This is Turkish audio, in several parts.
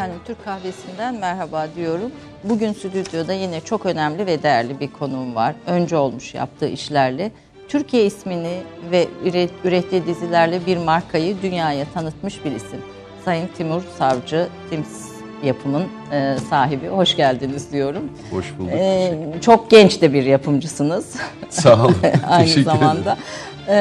Efendim Türk Kahvesi'nden merhaba diyorum. Bugün stüdyoda yine çok önemli ve değerli bir konuğum var. Önce olmuş yaptığı işlerle. Türkiye ismini ve ürettiği dizilerle bir markayı dünyaya tanıtmış bir isim. Sayın Timur Savcı, Tims yapımın e, sahibi. Hoş geldiniz diyorum. Hoş bulduk. E, çok genç de bir yapımcısınız. Sağ olun. Aynı zamanda. E,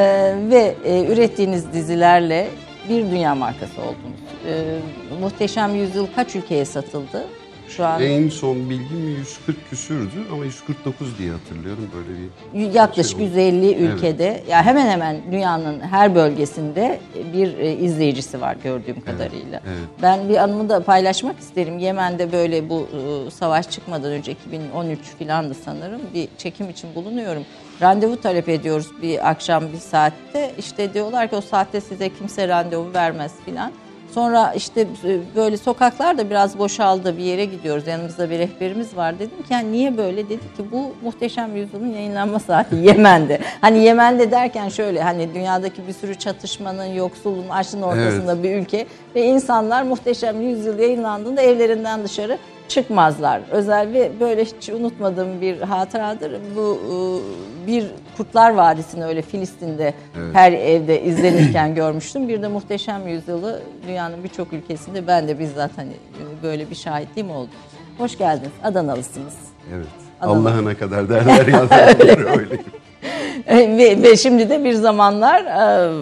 ve e, ürettiğiniz dizilerle bir dünya markası oldunuz. E, Muhteşem Yüzyıl kaç ülkeye satıldı? Şu an en son bilgim 140 küsürdü ama 149 diye hatırlıyorum böyle bir yaklaşık şey 150 ülkede ya hemen hemen dünyanın her bölgesinde bir e, izleyicisi var gördüğüm kadarıyla. Evet, evet. Ben bir anımı da paylaşmak isterim. Yemen'de böyle bu e, savaş çıkmadan önce 2013 filandı sanırım bir çekim için bulunuyorum. Randevu talep ediyoruz bir akşam bir saatte. İşte diyorlar ki o saatte size kimse randevu vermez filan. Sonra işte e, böyle sokaklar da biraz boşaldı bir yere gidiyoruz. Yanımızda bir rehberimiz var. Dedim ki yani niye böyle? Dedi ki bu muhteşem yüzyılın yayınlanma saati Yemen'de. Hani Yemen'de derken şöyle hani dünyadaki bir sürü çatışmanın, yoksulluğun, açlığın ortasında evet. bir ülke. Ve insanlar muhteşem yüzyıl yayınlandığında evlerinden dışarı çıkmazlar. Özel ve böyle hiç unutmadığım bir hatıradır. Bu e, bir Kurtlar Vadisi'ni öyle Filistin'de evet. her evde izlenirken görmüştüm. Bir de Muhteşem Yüzyılı dünyanın birçok ülkesinde ben de bizzat hani böyle bir şahitliğim oldu. Hoş geldiniz. Adanalısınız. Evet. Allah'ına kadar derler ya. öyle. öyle. Ve, ve şimdi de bir zamanlar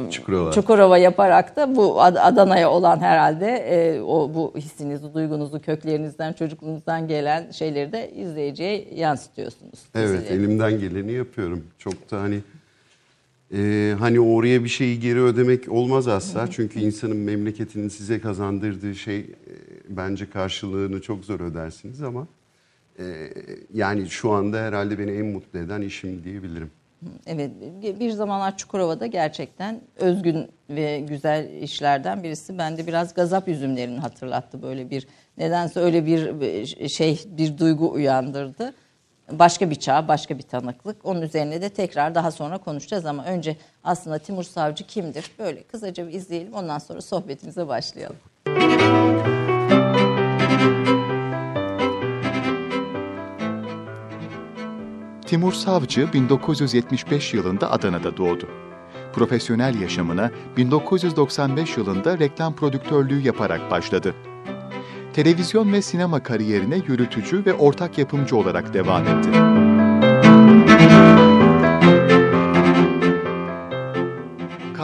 e, Çukurova. Çukurova yaparak da bu Adana'ya olan herhalde e, o bu hissinizi, duygunuzu, köklerinizden, çocukluğunuzdan gelen şeyleri de izleyiciye yansıtıyorsunuz. Evet, dizileri. elimden geleni yapıyorum. Çok da hani e, hani oraya bir şeyi geri ödemek olmaz asla. Çünkü insanın memleketinin size kazandırdığı şey e, bence karşılığını çok zor ödersiniz ama e, yani şu anda herhalde beni en mutlu eden işim diyebilirim. Evet, bir zamanlar Çukurova'da gerçekten özgün ve güzel işlerden birisi. Ben de biraz gazap üzümlerini hatırlattı böyle bir nedense öyle bir şey bir duygu uyandırdı. Başka bir çağ, başka bir tanıklık. Onun üzerine de tekrar daha sonra konuşacağız ama önce aslında Timur Savcı kimdir? Böyle kısaca bir izleyelim ondan sonra sohbetimize başlayalım. Timur Savcı 1975 yılında Adana'da doğdu. Profesyonel yaşamına 1995 yılında reklam prodüktörlüğü yaparak başladı. Televizyon ve sinema kariyerine yürütücü ve ortak yapımcı olarak devam etti.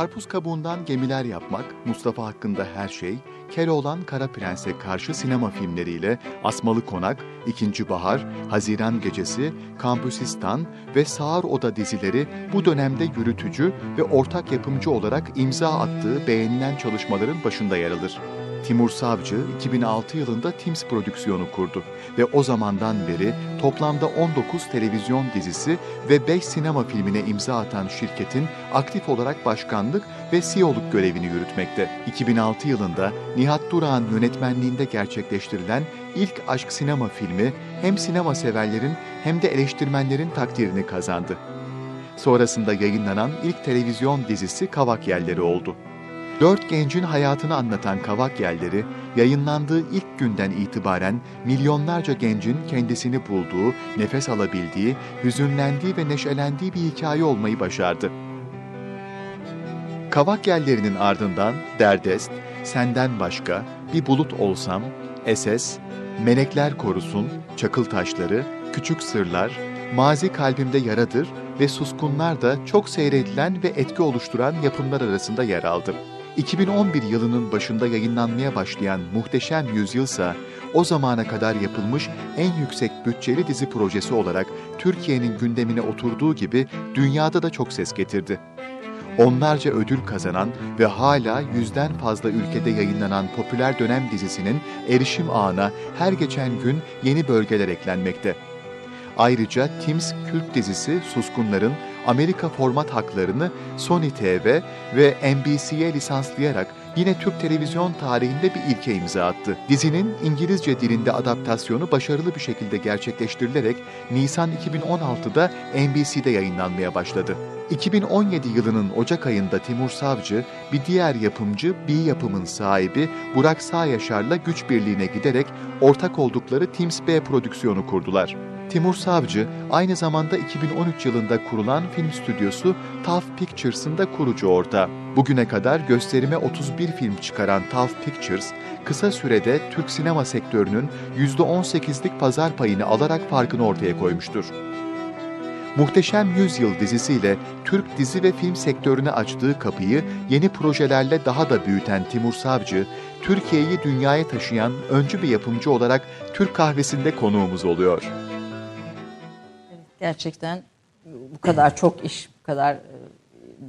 Karpuz kabuğundan gemiler yapmak, Mustafa hakkında her şey, Keloğlan Kara Prens'e karşı sinema filmleriyle Asmalı Konak, İkinci Bahar, Haziran Gecesi, Kampüsistan ve Sağır Oda dizileri bu dönemde yürütücü ve ortak yapımcı olarak imza attığı beğenilen çalışmaların başında yer alır. Timur Savcı 2006 yılında Tims prodüksiyonu kurdu ve o zamandan beri toplamda 19 televizyon dizisi ve 5 sinema filmine imza atan şirketin aktif olarak başkanlık ve CEO'luk görevini yürütmekte. 2006 yılında Nihat Durak'ın yönetmenliğinde gerçekleştirilen ilk aşk sinema filmi hem sinema severlerin hem de eleştirmenlerin takdirini kazandı. Sonrasında yayınlanan ilk televizyon dizisi Kavak Yerleri oldu. Dört gencin hayatını anlatan Kavak Yelleri, yayınlandığı ilk günden itibaren milyonlarca gencin kendisini bulduğu, nefes alabildiği, hüzünlendiği ve neşelendiği bir hikaye olmayı başardı. Kavak Yellerinin ardından Derdest, Senden Başka, Bir Bulut Olsam, Eses, Melekler Korusun, Çakıl Taşları, Küçük Sırlar, Mazi Kalbimde Yaradır ve Suskunlar da çok seyredilen ve etki oluşturan yapımlar arasında yer aldı. 2011 yılının başında yayınlanmaya başlayan Muhteşem Yüzyıl ise o zamana kadar yapılmış en yüksek bütçeli dizi projesi olarak Türkiye'nin gündemine oturduğu gibi dünyada da çok ses getirdi. Onlarca ödül kazanan ve hala yüzden fazla ülkede yayınlanan popüler dönem dizisinin erişim ağına her geçen gün yeni bölgeler eklenmekte. Ayrıca Tims kült dizisi Suskunlar'ın Amerika format haklarını Sony TV ve NBC'ye lisanslayarak yine Türk televizyon tarihinde bir ilke imza attı. Dizinin İngilizce dilinde adaptasyonu başarılı bir şekilde gerçekleştirilerek Nisan 2016'da NBC'de yayınlanmaya başladı. 2017 yılının Ocak ayında Timur Savcı, bir diğer yapımcı B Yapım'ın sahibi Burak Sağyaşar'la güç birliğine giderek ortak oldukları Teams B prodüksiyonu kurdular. Timur Savcı aynı zamanda 2013 yılında kurulan film stüdyosu TAF Pictures'ın da kurucu ortağı. Bugüne kadar gösterime 31 film çıkaran TAF Pictures, kısa sürede Türk sinema sektörünün %18'lik pazar payını alarak farkını ortaya koymuştur. Muhteşem Yüzyıl dizisiyle Türk dizi ve film sektörüne açtığı kapıyı yeni projelerle daha da büyüten Timur Savcı, Türkiye'yi dünyaya taşıyan öncü bir yapımcı olarak Türk kahvesinde konuğumuz oluyor. Gerçekten bu kadar çok iş, bu kadar e,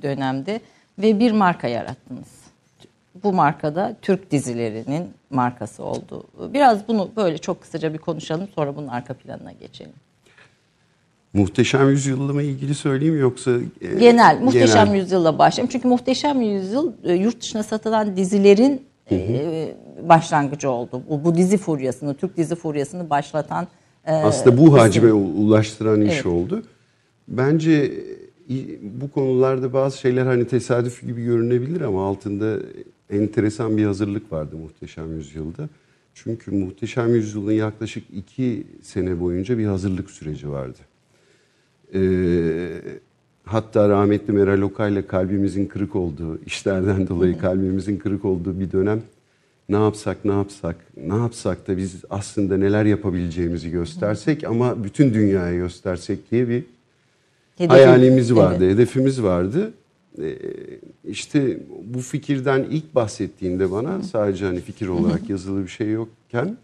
dönemde ve bir marka yarattınız. Bu markada Türk dizilerinin markası oldu. Biraz bunu böyle çok kısaca bir konuşalım sonra bunun arka planına geçelim. Muhteşem Yüzyıl'la mı ilgili söyleyeyim yoksa e, genel Muhteşem genel. Yüzyıl'la başlayayım. Çünkü Muhteşem Yüzyıl e, yurt dışına satılan dizilerin hı hı. E, başlangıcı oldu. Bu, bu dizi furyasını, Türk dizi furyasını başlatan aslında bu hacme ulaştıran iş evet. oldu. Bence bu konularda bazı şeyler hani tesadüf gibi görünebilir ama altında enteresan bir hazırlık vardı Muhteşem Yüzyıl'da. Çünkü Muhteşem Yüzyıl'ın yaklaşık iki sene boyunca bir hazırlık süreci vardı. Ee, hatta rahmetli Meral Okay'la kalbimizin kırık olduğu, işlerden dolayı kalbimizin kırık olduğu bir dönem ne yapsak ne yapsak, ne yapsak da biz aslında neler yapabileceğimizi göstersek ama bütün dünyaya göstersek diye bir Hedefi, hayalimiz vardı, evet. hedefimiz vardı. Ee, işte bu fikirden ilk bahsettiğinde bana sadece hani fikir olarak yazılı bir şey yokken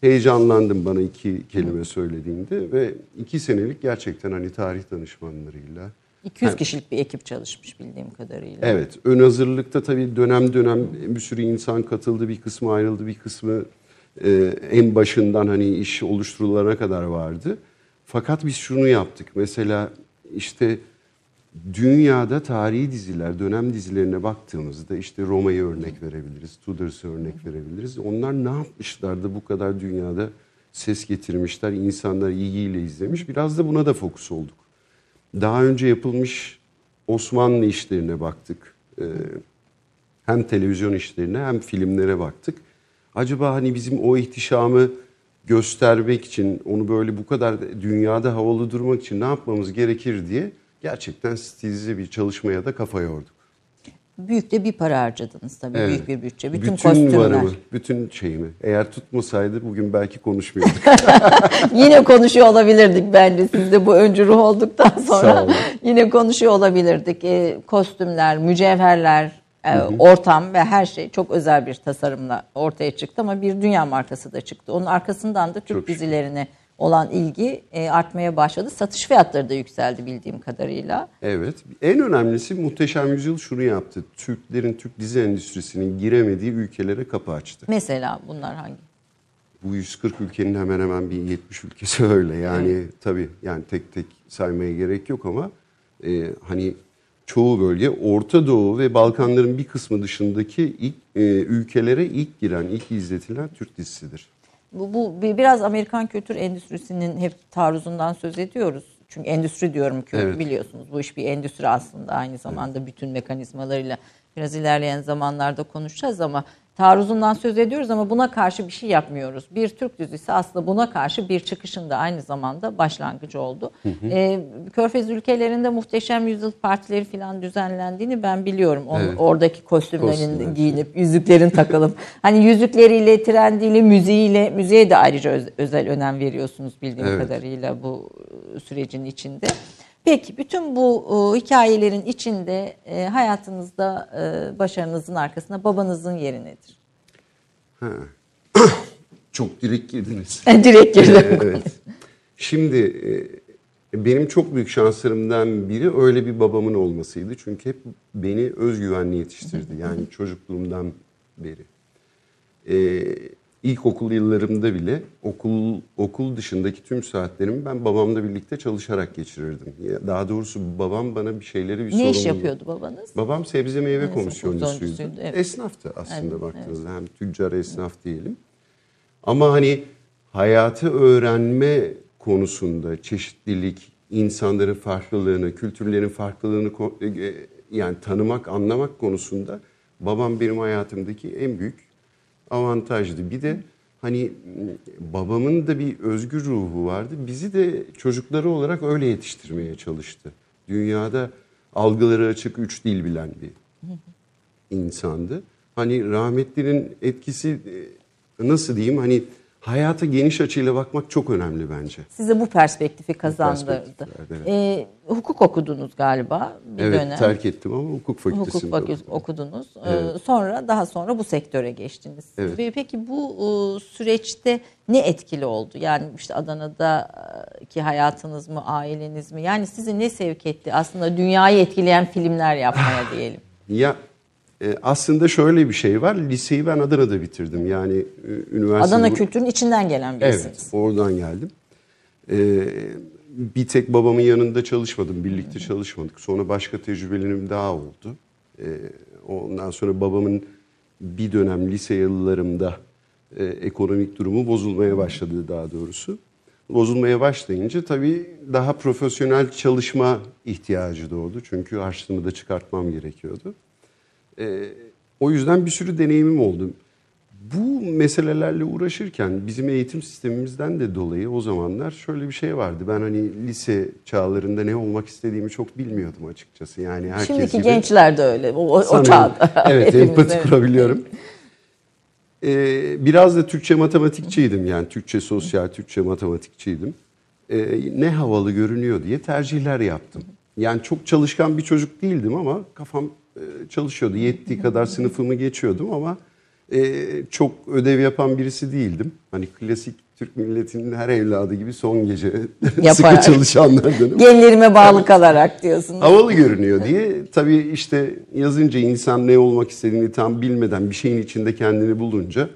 heyecanlandım bana iki kelime söylediğinde ve iki senelik gerçekten hani tarih danışmanlarıyla 200 kişilik bir ekip çalışmış bildiğim kadarıyla. Evet. Ön hazırlıkta tabii dönem dönem bir sürü insan katıldı. Bir kısmı ayrıldı, bir kısmı e, en başından hani iş oluşturulana kadar vardı. Fakat biz şunu yaptık. Mesela işte dünyada tarihi diziler, dönem dizilerine baktığımızda işte Roma'yı örnek verebiliriz, Tudors'u örnek verebiliriz. Onlar ne yapmışlardı bu kadar dünyada ses getirmişler, insanlar ilgiyle izlemiş. Biraz da buna da fokus olduk. Daha önce yapılmış Osmanlı işlerine baktık. Ee, hem televizyon işlerine hem filmlere baktık. Acaba hani bizim o ihtişamı göstermek için, onu böyle bu kadar dünyada havalı durmak için ne yapmamız gerekir diye gerçekten stilize bir çalışmaya da kafa yorduk. Büyük de bir para harcadınız tabii. Evet. Büyük bir bütçe. Bütün, bütün kostümler. Varımı, bütün şeyimi. Eğer tutmasaydı bugün belki konuşmuyorduk. yine konuşuyor olabilirdik bence. Siz de bu öncü ruh olduktan sonra yine konuşuyor olabilirdik. E, kostümler, mücevherler, e, ortam ve her şey çok özel bir tasarımla ortaya çıktı ama bir dünya markası da çıktı. Onun arkasından da Türk çok dizilerine şükür olan ilgi e, artmaya başladı. Satış fiyatları da yükseldi bildiğim kadarıyla. Evet. En önemlisi Muhteşem Yüzyıl şunu yaptı. Türklerin, Türk dizi endüstrisinin giremediği ülkelere kapı açtı. Mesela bunlar hangi? Bu 140 ülkenin hemen hemen bir 70 ülkesi öyle. Yani evet. tabii yani tek tek saymaya gerek yok ama e, hani çoğu bölge Orta Doğu ve Balkanların bir kısmı dışındaki ilk e, ülkelere ilk giren, ilk izletilen Türk dizisidir. Bu, bu biraz Amerikan kültür endüstrisinin hep taarruzundan söz ediyoruz. Çünkü endüstri diyorum ki evet. biliyorsunuz bu iş bir endüstri aslında aynı zamanda evet. bütün mekanizmalarıyla biraz ilerleyen zamanlarda konuşacağız ama taarruzundan söz ediyoruz ama buna karşı bir şey yapmıyoruz. Bir Türk dizisi aslında buna karşı bir çıkışın da aynı zamanda başlangıcı oldu. Hı hı. Ee, Körfez ülkelerinde muhteşem yüzyıl partileri falan düzenlendiğini ben biliyorum. Onun, evet. Oradaki kostümlerin Kostümler. giyinip, yüzüklerin takılıp. hani yüzükleriyle, trendiyle, müziğiyle, müziğe de ayrıca öz, özel önem veriyorsunuz bildiğim evet. kadarıyla bu sürecin içinde. Peki bütün bu e, hikayelerin içinde e, hayatınızda e, başarınızın arkasında babanızın yeri nedir? Ha. çok direkt girdiniz. direkt girdim. evet. Şimdi e, benim çok büyük şanslarımdan biri öyle bir babamın olmasıydı. Çünkü hep beni özgüvenli yetiştirdi. Yani çocukluğumdan beri. E, ilkokul yıllarımda bile okul okul dışındaki tüm saatlerimi ben babamla birlikte çalışarak geçirirdim. Daha doğrusu babam bana bir şeyleri bir Ne iş yapıyordu babanız? Babam sebze meyve Evet, komisyoncusuydu. komisyoncusuydu, evet. Esnaftı aslında Evet, baktığınızda. Hem tüccar esnaf diyelim. Ama hani hayatı öğrenme konusunda çeşitlilik, insanların farklılığını, kültürlerin farklılığını ko- e, yani tanımak, anlamak konusunda babam benim hayatımdaki en büyük avantajdı. Bir de hani babamın da bir özgür ruhu vardı. Bizi de çocukları olarak öyle yetiştirmeye çalıştı. Dünyada algıları açık üç dil bilen bir insandı. Hani rahmetlinin etkisi e, nasıl diyeyim hani hayata geniş açıyla bakmak çok önemli bence. Size bu perspektifi kazandırdı. verdi, evet. Ee, hukuk okudunuz galiba bir evet dönem. terk ettim ama hukuk Hukuk fakültesinde. fakültesi okudunuz. Ee, Sonra daha sonra bu sektöre geçtiniz. Evet. Ve Peki bu e, süreçte ne etkili oldu? Yani işte Adana'daki hayatınız mı, aileniz mi? Yani sizi ne sevk etti? Aslında dünyayı etkileyen filmler yapmaya diyelim. Ya e, aslında şöyle bir şey var. Liseyi ben Adana'da bitirdim. Yani e, üniversite Adana kültürünün içinden gelen birisiniz. Evet, oradan geldim. Ee, bir tek babamın yanında çalışmadım, birlikte çalışmadık. Sonra başka tecrübelerim daha oldu. Ee, ondan sonra babamın bir dönem lise yıllarımda e, ekonomik durumu bozulmaya başladı daha doğrusu. Bozulmaya başlayınca tabii daha profesyonel çalışma ihtiyacı doğdu. Çünkü harçlığımı da çıkartmam gerekiyordu. Ee, o yüzden bir sürü deneyimim oldu. Bu meselelerle uğraşırken bizim eğitim sistemimizden de dolayı o zamanlar şöyle bir şey vardı. Ben hani lise çağlarında ne olmak istediğimi çok bilmiyordum açıkçası. Yani herkes Şimdiki gibi. gençler de öyle. O, o, Sanırım. çağda. Evet empati evet. kurabiliyorum. Ee, biraz da Türkçe matematikçiydim yani Türkçe sosyal, Türkçe matematikçiydim. Ee, ne havalı görünüyor diye tercihler yaptım. Yani çok çalışkan bir çocuk değildim ama kafam e, çalışıyordu. Yettiği kadar sınıfımı geçiyordum ama e, çok ödev yapan birisi değildim. Hani klasik Türk milletinin her evladı gibi son gece sıkı çalışanlardanım. Genlerime bağlı kalarak diyorsunuz. Havalı görünüyor diye tabii işte yazınca insan ne olmak istediğini tam bilmeden bir şeyin içinde kendini bulunca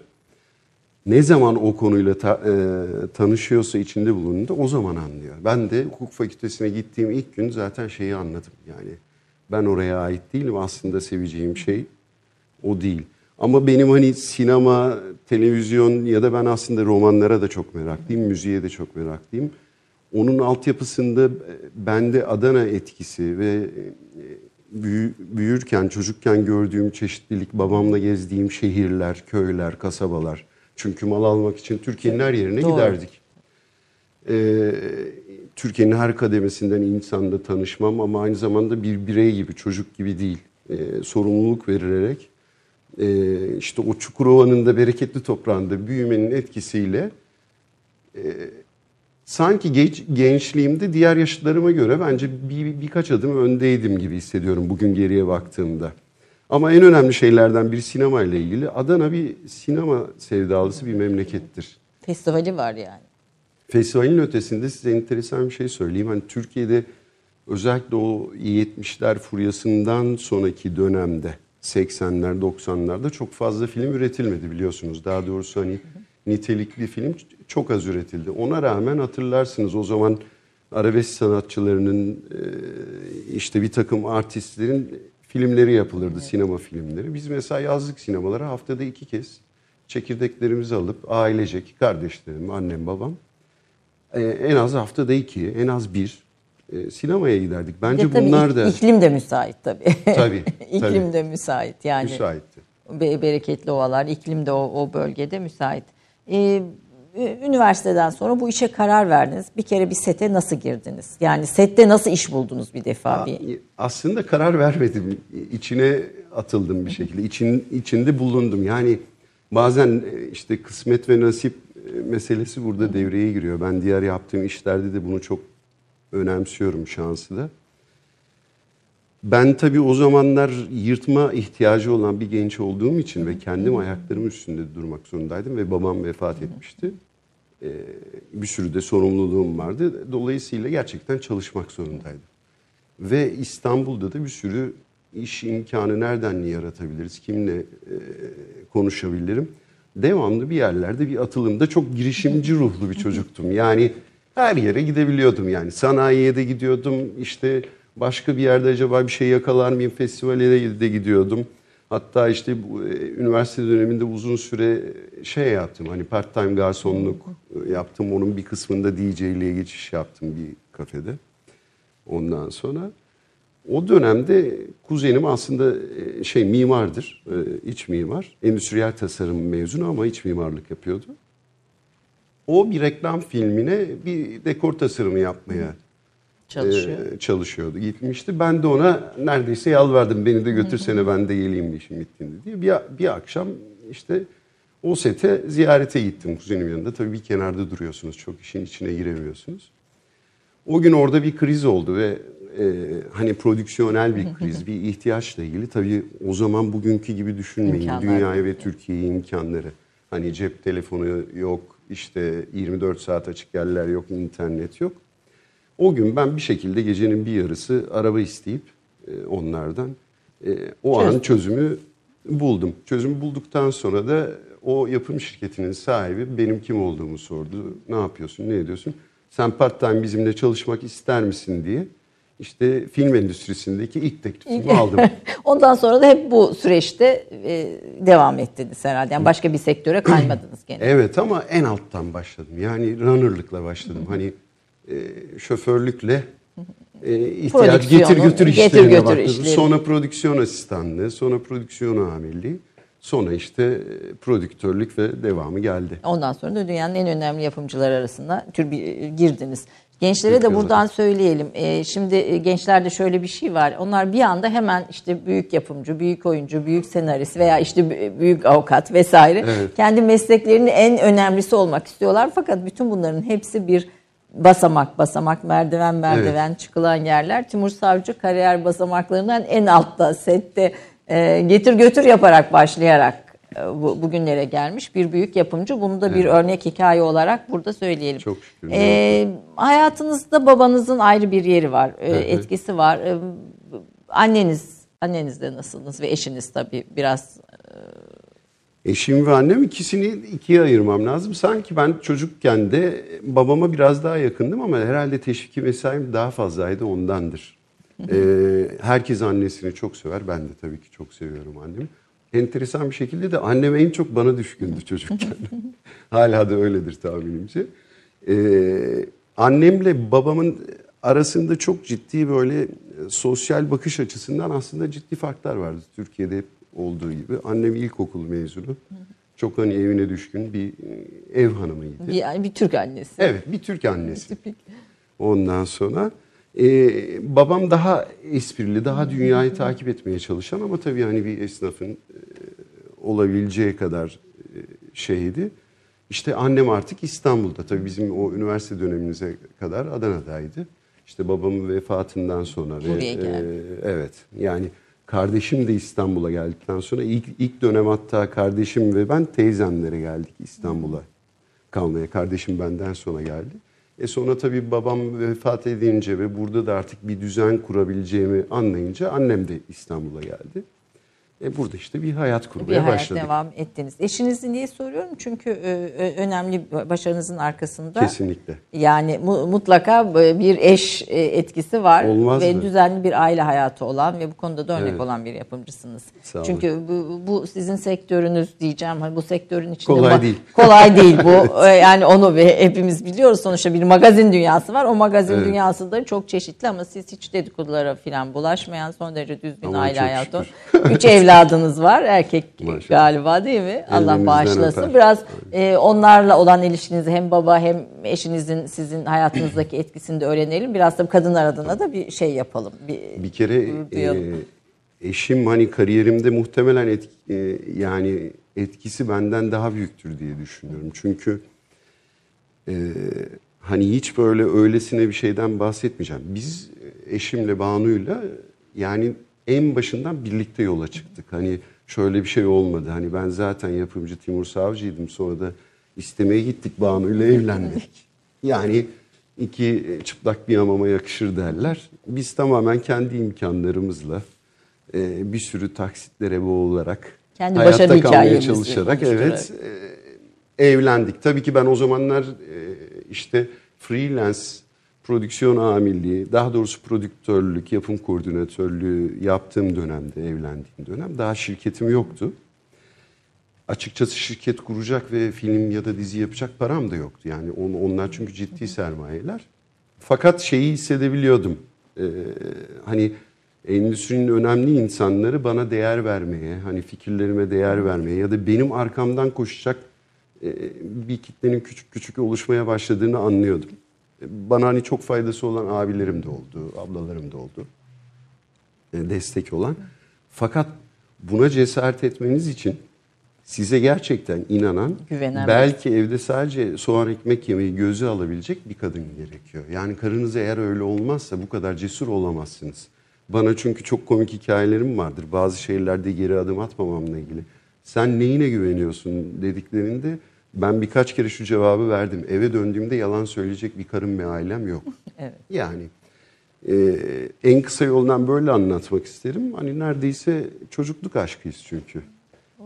ne zaman o konuyla ta- e, tanışıyorsa içinde bulunduğunda o zaman anlıyor. Ben de hukuk fakültesine gittiğim ilk gün zaten şeyi anladım. Yani ben oraya ait değilim aslında seveceğim şey o değil. Ama benim hani sinema, televizyon ya da ben aslında romanlara da çok meraklıyım, müziğe de çok meraklıyım. Onun altyapısında e, bende Adana etkisi ve e, büyü- büyürken, çocukken gördüğüm çeşitlilik, babamla gezdiğim şehirler, köyler, kasabalar. Çünkü mal almak için Türkiye'nin her yerine Doğru. giderdik. Ee, Türkiye'nin her kademesinden insanla tanışmam ama aynı zamanda bir birey gibi, çocuk gibi değil. Ee, sorumluluk verilerek e, işte o Çukurova'nın da bereketli toprağında büyümenin etkisiyle e, sanki geç, gençliğimde diğer yaşıtlarıma göre bence bir, birkaç adım öndeydim gibi hissediyorum bugün geriye baktığımda. Ama en önemli şeylerden biri sinema ile ilgili. Adana bir sinema sevdalısı bir memlekettir. Festivali var yani. Festivalin ötesinde size enteresan bir şey söyleyeyim. Hani Türkiye'de özellikle o 70'ler furyasından sonraki dönemde 80'ler 90'larda çok fazla film üretilmedi biliyorsunuz. Daha doğrusu hani nitelikli film çok az üretildi. Ona rağmen hatırlarsınız o zaman arabesk sanatçılarının e, işte bir takım artistlerin filmleri yapılırdı sinema filmleri. Biz mesela yazlık sinemalara haftada iki kez çekirdeklerimizi alıp ailecek kardeşlerim, annem, babam e, en az haftada iki, en az bir e, sinemaya giderdik. Bence tabii bunlar da iklim de müsait tabii. Tabii, iklim tabii. de müsait yani. müsaitti. Be- bereketli ovalar, iklim de o, o bölgede müsait. Ee, üniversiteden sonra bu işe karar verdiniz. Bir kere bir sete nasıl girdiniz? Yani sette nasıl iş buldunuz bir defa? Bir, Aslında karar vermedim. İçine atıldım bir şekilde. İçin, içinde bulundum. Yani bazen e, işte kısmet ve nasip meselesi burada devreye giriyor. Ben diğer yaptığım işlerde de bunu çok önemsiyorum şansı da. Ben tabii o zamanlar yırtma ihtiyacı olan bir genç olduğum için ve kendim ayaklarım üstünde durmak zorundaydım ve babam vefat etmişti. Ee, bir sürü de sorumluluğum vardı. Dolayısıyla gerçekten çalışmak zorundaydım. Ve İstanbul'da da bir sürü iş imkanı nereden yaratabiliriz, kimle e, konuşabilirim. Devamlı bir yerlerde bir atılımda çok girişimci ruhlu bir çocuktum. Yani her yere gidebiliyordum yani. Sanayiye de gidiyordum. işte başka bir yerde acaba bir şey yakalar mıyım festivale de gidiyordum. Hatta işte e, üniversite döneminde uzun süre şey yaptım. Hani part time garsonluk yaptım. Onun bir kısmında DJ'liğe geçiş yaptım bir kafede. Ondan sonra o dönemde kuzenim aslında e, şey mimardır, e, iç mimar. Endüstriyel tasarım mezunu ama iç mimarlık yapıyordu. O bir reklam filmine bir dekor tasarımı yapmaya Çalışıyor. e, çalışıyordu. Gitmişti. Ben de ona neredeyse yalvardım. Beni de götürsene ben de geleyim işim bittiğinde diye. Bir, bir akşam işte o sete ziyarete gittim kuzenim yanında. Tabii bir kenarda duruyorsunuz. Çok işin içine giremiyorsunuz. O gün orada bir kriz oldu ve e, hani prodüksiyonel bir kriz, bir ihtiyaçla ilgili. Tabii o zaman bugünkü gibi düşünmeyin. İmkanlar Dünyaya yok. ve Türkiye'ye imkanları. Hani cep telefonu yok, işte 24 saat açık yerler yok, internet yok. O gün ben bir şekilde gecenin bir yarısı araba isteyip e, onlardan e, o an Çözdüm. çözümü buldum. Çözümü bulduktan sonra da o yapım şirketinin sahibi benim kim olduğumu sordu. Ne yapıyorsun, ne ediyorsun? Sen part time bizimle çalışmak ister misin diye işte film endüstrisindeki ilk teklifimi aldım. Ondan sonra da hep bu süreçte e, devam ettiniz herhalde. Yani başka bir sektöre kaymadınız gene. Evet ama en alttan başladım. Yani runner'lıkla başladım. Hani e, şoförlükle e, ihtiyaç getir götür getir işlerine götür başladım. işleri. Sonra prodüksiyon asistanlığı, sonra prodüksiyon amirliği, sonra işte e, prodüktörlük ve devamı geldi. Ondan sonra da dünyanın en önemli yapımcıları arasında tür bir e, girdiniz. Gençlere de buradan söyleyelim. E, şimdi e, gençlerde şöyle bir şey var. Onlar bir anda hemen işte büyük yapımcı, büyük oyuncu, büyük senarist veya işte büyük avukat vesaire Evet. kendi mesleklerinin en önemlisi olmak istiyorlar. Fakat bütün bunların hepsi bir basamak basamak merdiven merdiven çıkılan yerler. Timur Savcı kariyer basamaklarından en altta sette e, getir götür yaparak başlayarak bugünlere gelmiş bir büyük yapımcı. Bunu da bir örnek hikaye olarak burada söyleyelim. Çok şükür. E, hayatınızda babanızın ayrı bir yeri var, e, hı. etkisi var. E, anneniz, annenizle nasılsınız ve eşiniz tabii biraz Eşim ve annem ikisini ikiye ayırmam lazım. Sanki ben çocukken de babama biraz daha yakındım ama herhalde teşviki mesaim daha fazlaydı ondandır. Ee, herkes annesini çok sever. Ben de tabii ki çok seviyorum annemi. Enteresan bir şekilde de annem en çok bana düşkündü çocukken. Hala da öyledir tahminimce. Ee, annemle babamın arasında çok ciddi böyle e, sosyal bakış açısından aslında ciddi farklar vardı. Türkiye'de hep olduğu gibi. Annem ilkokul mezunu. Çok hani evine düşkün bir e, ev hanımıydı. bir, bir Türk annesi. Evet bir Türk annesi. Tipik. Ondan sonra e, babam daha esprili, daha dünyayı takip etmeye çalışan ama tabii hani bir esnafın e, olabileceği kadar e, şeydi. İşte annem artık İstanbul'da. Tabii bizim o üniversite dönemimize kadar Adana'daydı. İşte babamın vefatından sonra ve Buraya geldi. e, evet yani kardeşim de İstanbul'a geldikten sonra ilk ilk dönem hatta kardeşim ve ben teyzemlere geldik İstanbul'a kalmaya. Kardeşim benden sonra geldi. E sonra tabii babam vefat edince ve burada da artık bir düzen kurabileceğimi anlayınca annem de İstanbul'a geldi. E burada işte bir hayat bir kurmaya hayat başladık. devam ettiniz. Eşinizi niye soruyorum? Çünkü e, e, önemli başarınızın arkasında Kesinlikle. yani mu- mutlaka bir eş e, etkisi var Olmaz ve mı? düzenli bir aile hayatı olan ve bu konuda da örnek Evet. olan bir yapımcısınız. Sağ olun. Çünkü bu, bu sizin sektörünüz diyeceğim. Hani bu sektörün içinde Kolay değil. Kolay değil bu. E, yani onu ve hepimiz biliyoruz sonuçta bir magazin dünyası var. O magazin Evet. dünyası da çok çeşitli ama siz hiç dedikodulara falan bulaşmayan son derece düzgün Aman aile hayatı. Üç evladınız var. Erkek Maşallah. galiba değil mi? Allah Ellerinizden bağışlasın. öper. Biraz e, onlarla olan ilişkinizi hem baba hem eşinizin sizin hayatınızdaki etkisini de öğrenelim. Biraz da kadınlar adına da bir şey yapalım. Bir, Bir kere duyalım. e, eşim hani kariyerimde muhtemelen etki, e, yani etkisi benden daha büyüktür diye düşünüyorum. Çünkü e, hani hiç böyle öylesine bir şeyden bahsetmeyeceğim. Biz eşimle Banu'yla yani en başından birlikte yola çıktık. Hani şöyle bir şey olmadı. Hani ben zaten yapımcı Timur Savcı'ydım. Sonra da istemeye gittik Banu'yla evlenmedik. Yani iki çıplak bir hamama yakışır derler. Biz tamamen kendi imkanlarımızla e, bir sürü taksitlere boğularak Kendi hayatta kalmaya çalışarak evet e, evlendik. Tabii ki ben o zamanlar e, işte freelance prodüksiyon amirliği, daha doğrusu prodüktörlük, yapım koordinatörlüğü yaptığım dönemde, evlendiğim dönem daha şirketim yoktu. Açıkçası şirket kuracak ve film ya da dizi yapacak param da yoktu. Yani on, onlar çünkü ciddi sermayeler. Fakat şeyi hissedebiliyordum. Ee, hani endüstrinin önemli insanları bana değer vermeye, hani fikirlerime değer vermeye ya da benim arkamdan koşacak e, bir kitlenin küçük küçük oluşmaya başladığını anlıyordum. Bana hani çok faydası olan abilerim de oldu, ablalarım da oldu. E, destek olan. Fakat buna cesaret etmeniz için size gerçekten inanan, Güvenen belki evde sadece soğan ekmek yemeyi gözü alabilecek bir kadın gerekiyor. Yani karınız eğer öyle olmazsa bu kadar cesur olamazsınız. Bana çünkü çok komik hikayelerim vardır. Bazı şeylerde geri adım atmamamla ilgili. Sen neyine güveniyorsun dediklerinde ben birkaç kere şu cevabı verdim. Eve döndüğümde yalan söyleyecek bir karım ve ailem yok. Evet. Yani e, en kısa yoldan böyle anlatmak isterim. Hani neredeyse çocukluk aşkıyız çünkü.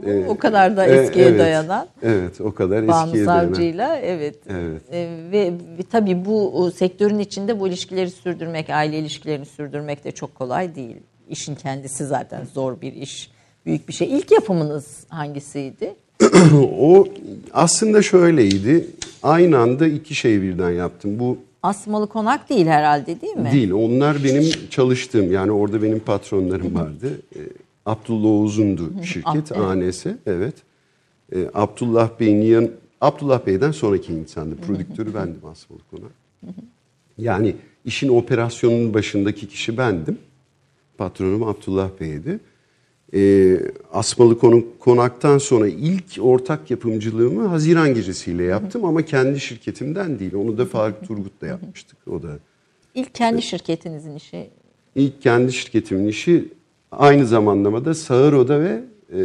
O, o kadar da E, eskiye evet. dayanan. Evet, o kadar Banu eskiye dayanan. Savcı'yla evet. Evet. E, ve, ve tabii bu sektörün içinde bu ilişkileri sürdürmek, aile ilişkilerini sürdürmek de çok kolay değil. İşin kendisi zaten zor bir iş, büyük bir şey. İlk yapımınız hangisiydi? o aslında şöyleydi. Aynı anda iki şey birden yaptım. Bu Asmalı Konak değil herhalde değil mi? Değil. Onlar benim çalıştığım yani orada benim patronlarım vardı. E, Abdullah Oğuz'undu şirket ANS. Evet. E, Abdullah Bey'in yan Abdullah Bey'den sonraki insandı. Prodüktörü bendim Asmalı Konak. Yani işin operasyonunun başındaki kişi bendim. Patronum Abdullah Bey'di. E, Asmalı Konuk, Konak'tan sonra ilk ortak yapımcılığımı Haziran Gecesi'yle yaptım ama kendi şirketimden değil. Onu da Faruk Turgut'la yapmıştık. O da İlk kendi şirketinizin işi. İlk kendi şirketimin işi aynı zamanlamada Sağır Oda ve e,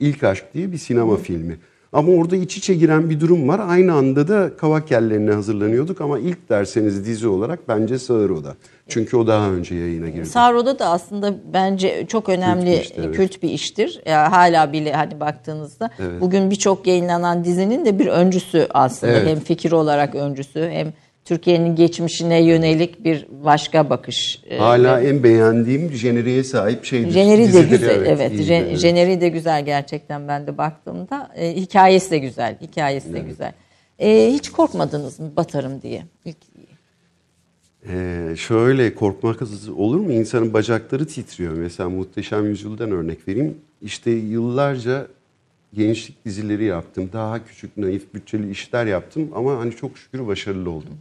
İlk Aşk diye bir sinema filmi. Ama orada iç içe giren bir durum var. Aynı anda da kavak yerlerine hazırlanıyorduk ama ilk derseniz dizi olarak bence Sağır Oda. Çünkü o daha önce yayına girdi. Sarro'da da aslında bence çok önemli bir işti, evet. kült bir iştir. Ya hala bile hani baktığınızda bugün birçok yayınlanan dizinin de bir öncüsü aslında. Evet. Hem fikir olarak öncüsü hem Türkiye'nin geçmişine yönelik bir başka bakış. Ee, Hala en beğendiğim jeneriğe sahip şeydir. Jeneri de güzel, evet. iyiydi, Jen- evet. Jeneri de güzel gerçekten ben de baktığımda. Ee, hikayesi de güzel, hikayesi de güzel. Ee, hiç korkmadınız mı batarım diye? İlk, Ee, şöyle korkmak olur mu? İnsanın bacakları titriyor. Mesela Muhteşem Yüzyıl'dan örnek vereyim. İşte yıllarca gençlik dizileri yaptım. Daha küçük, naif, bütçeli işler yaptım. Ama hani çok şükür başarılı oldum.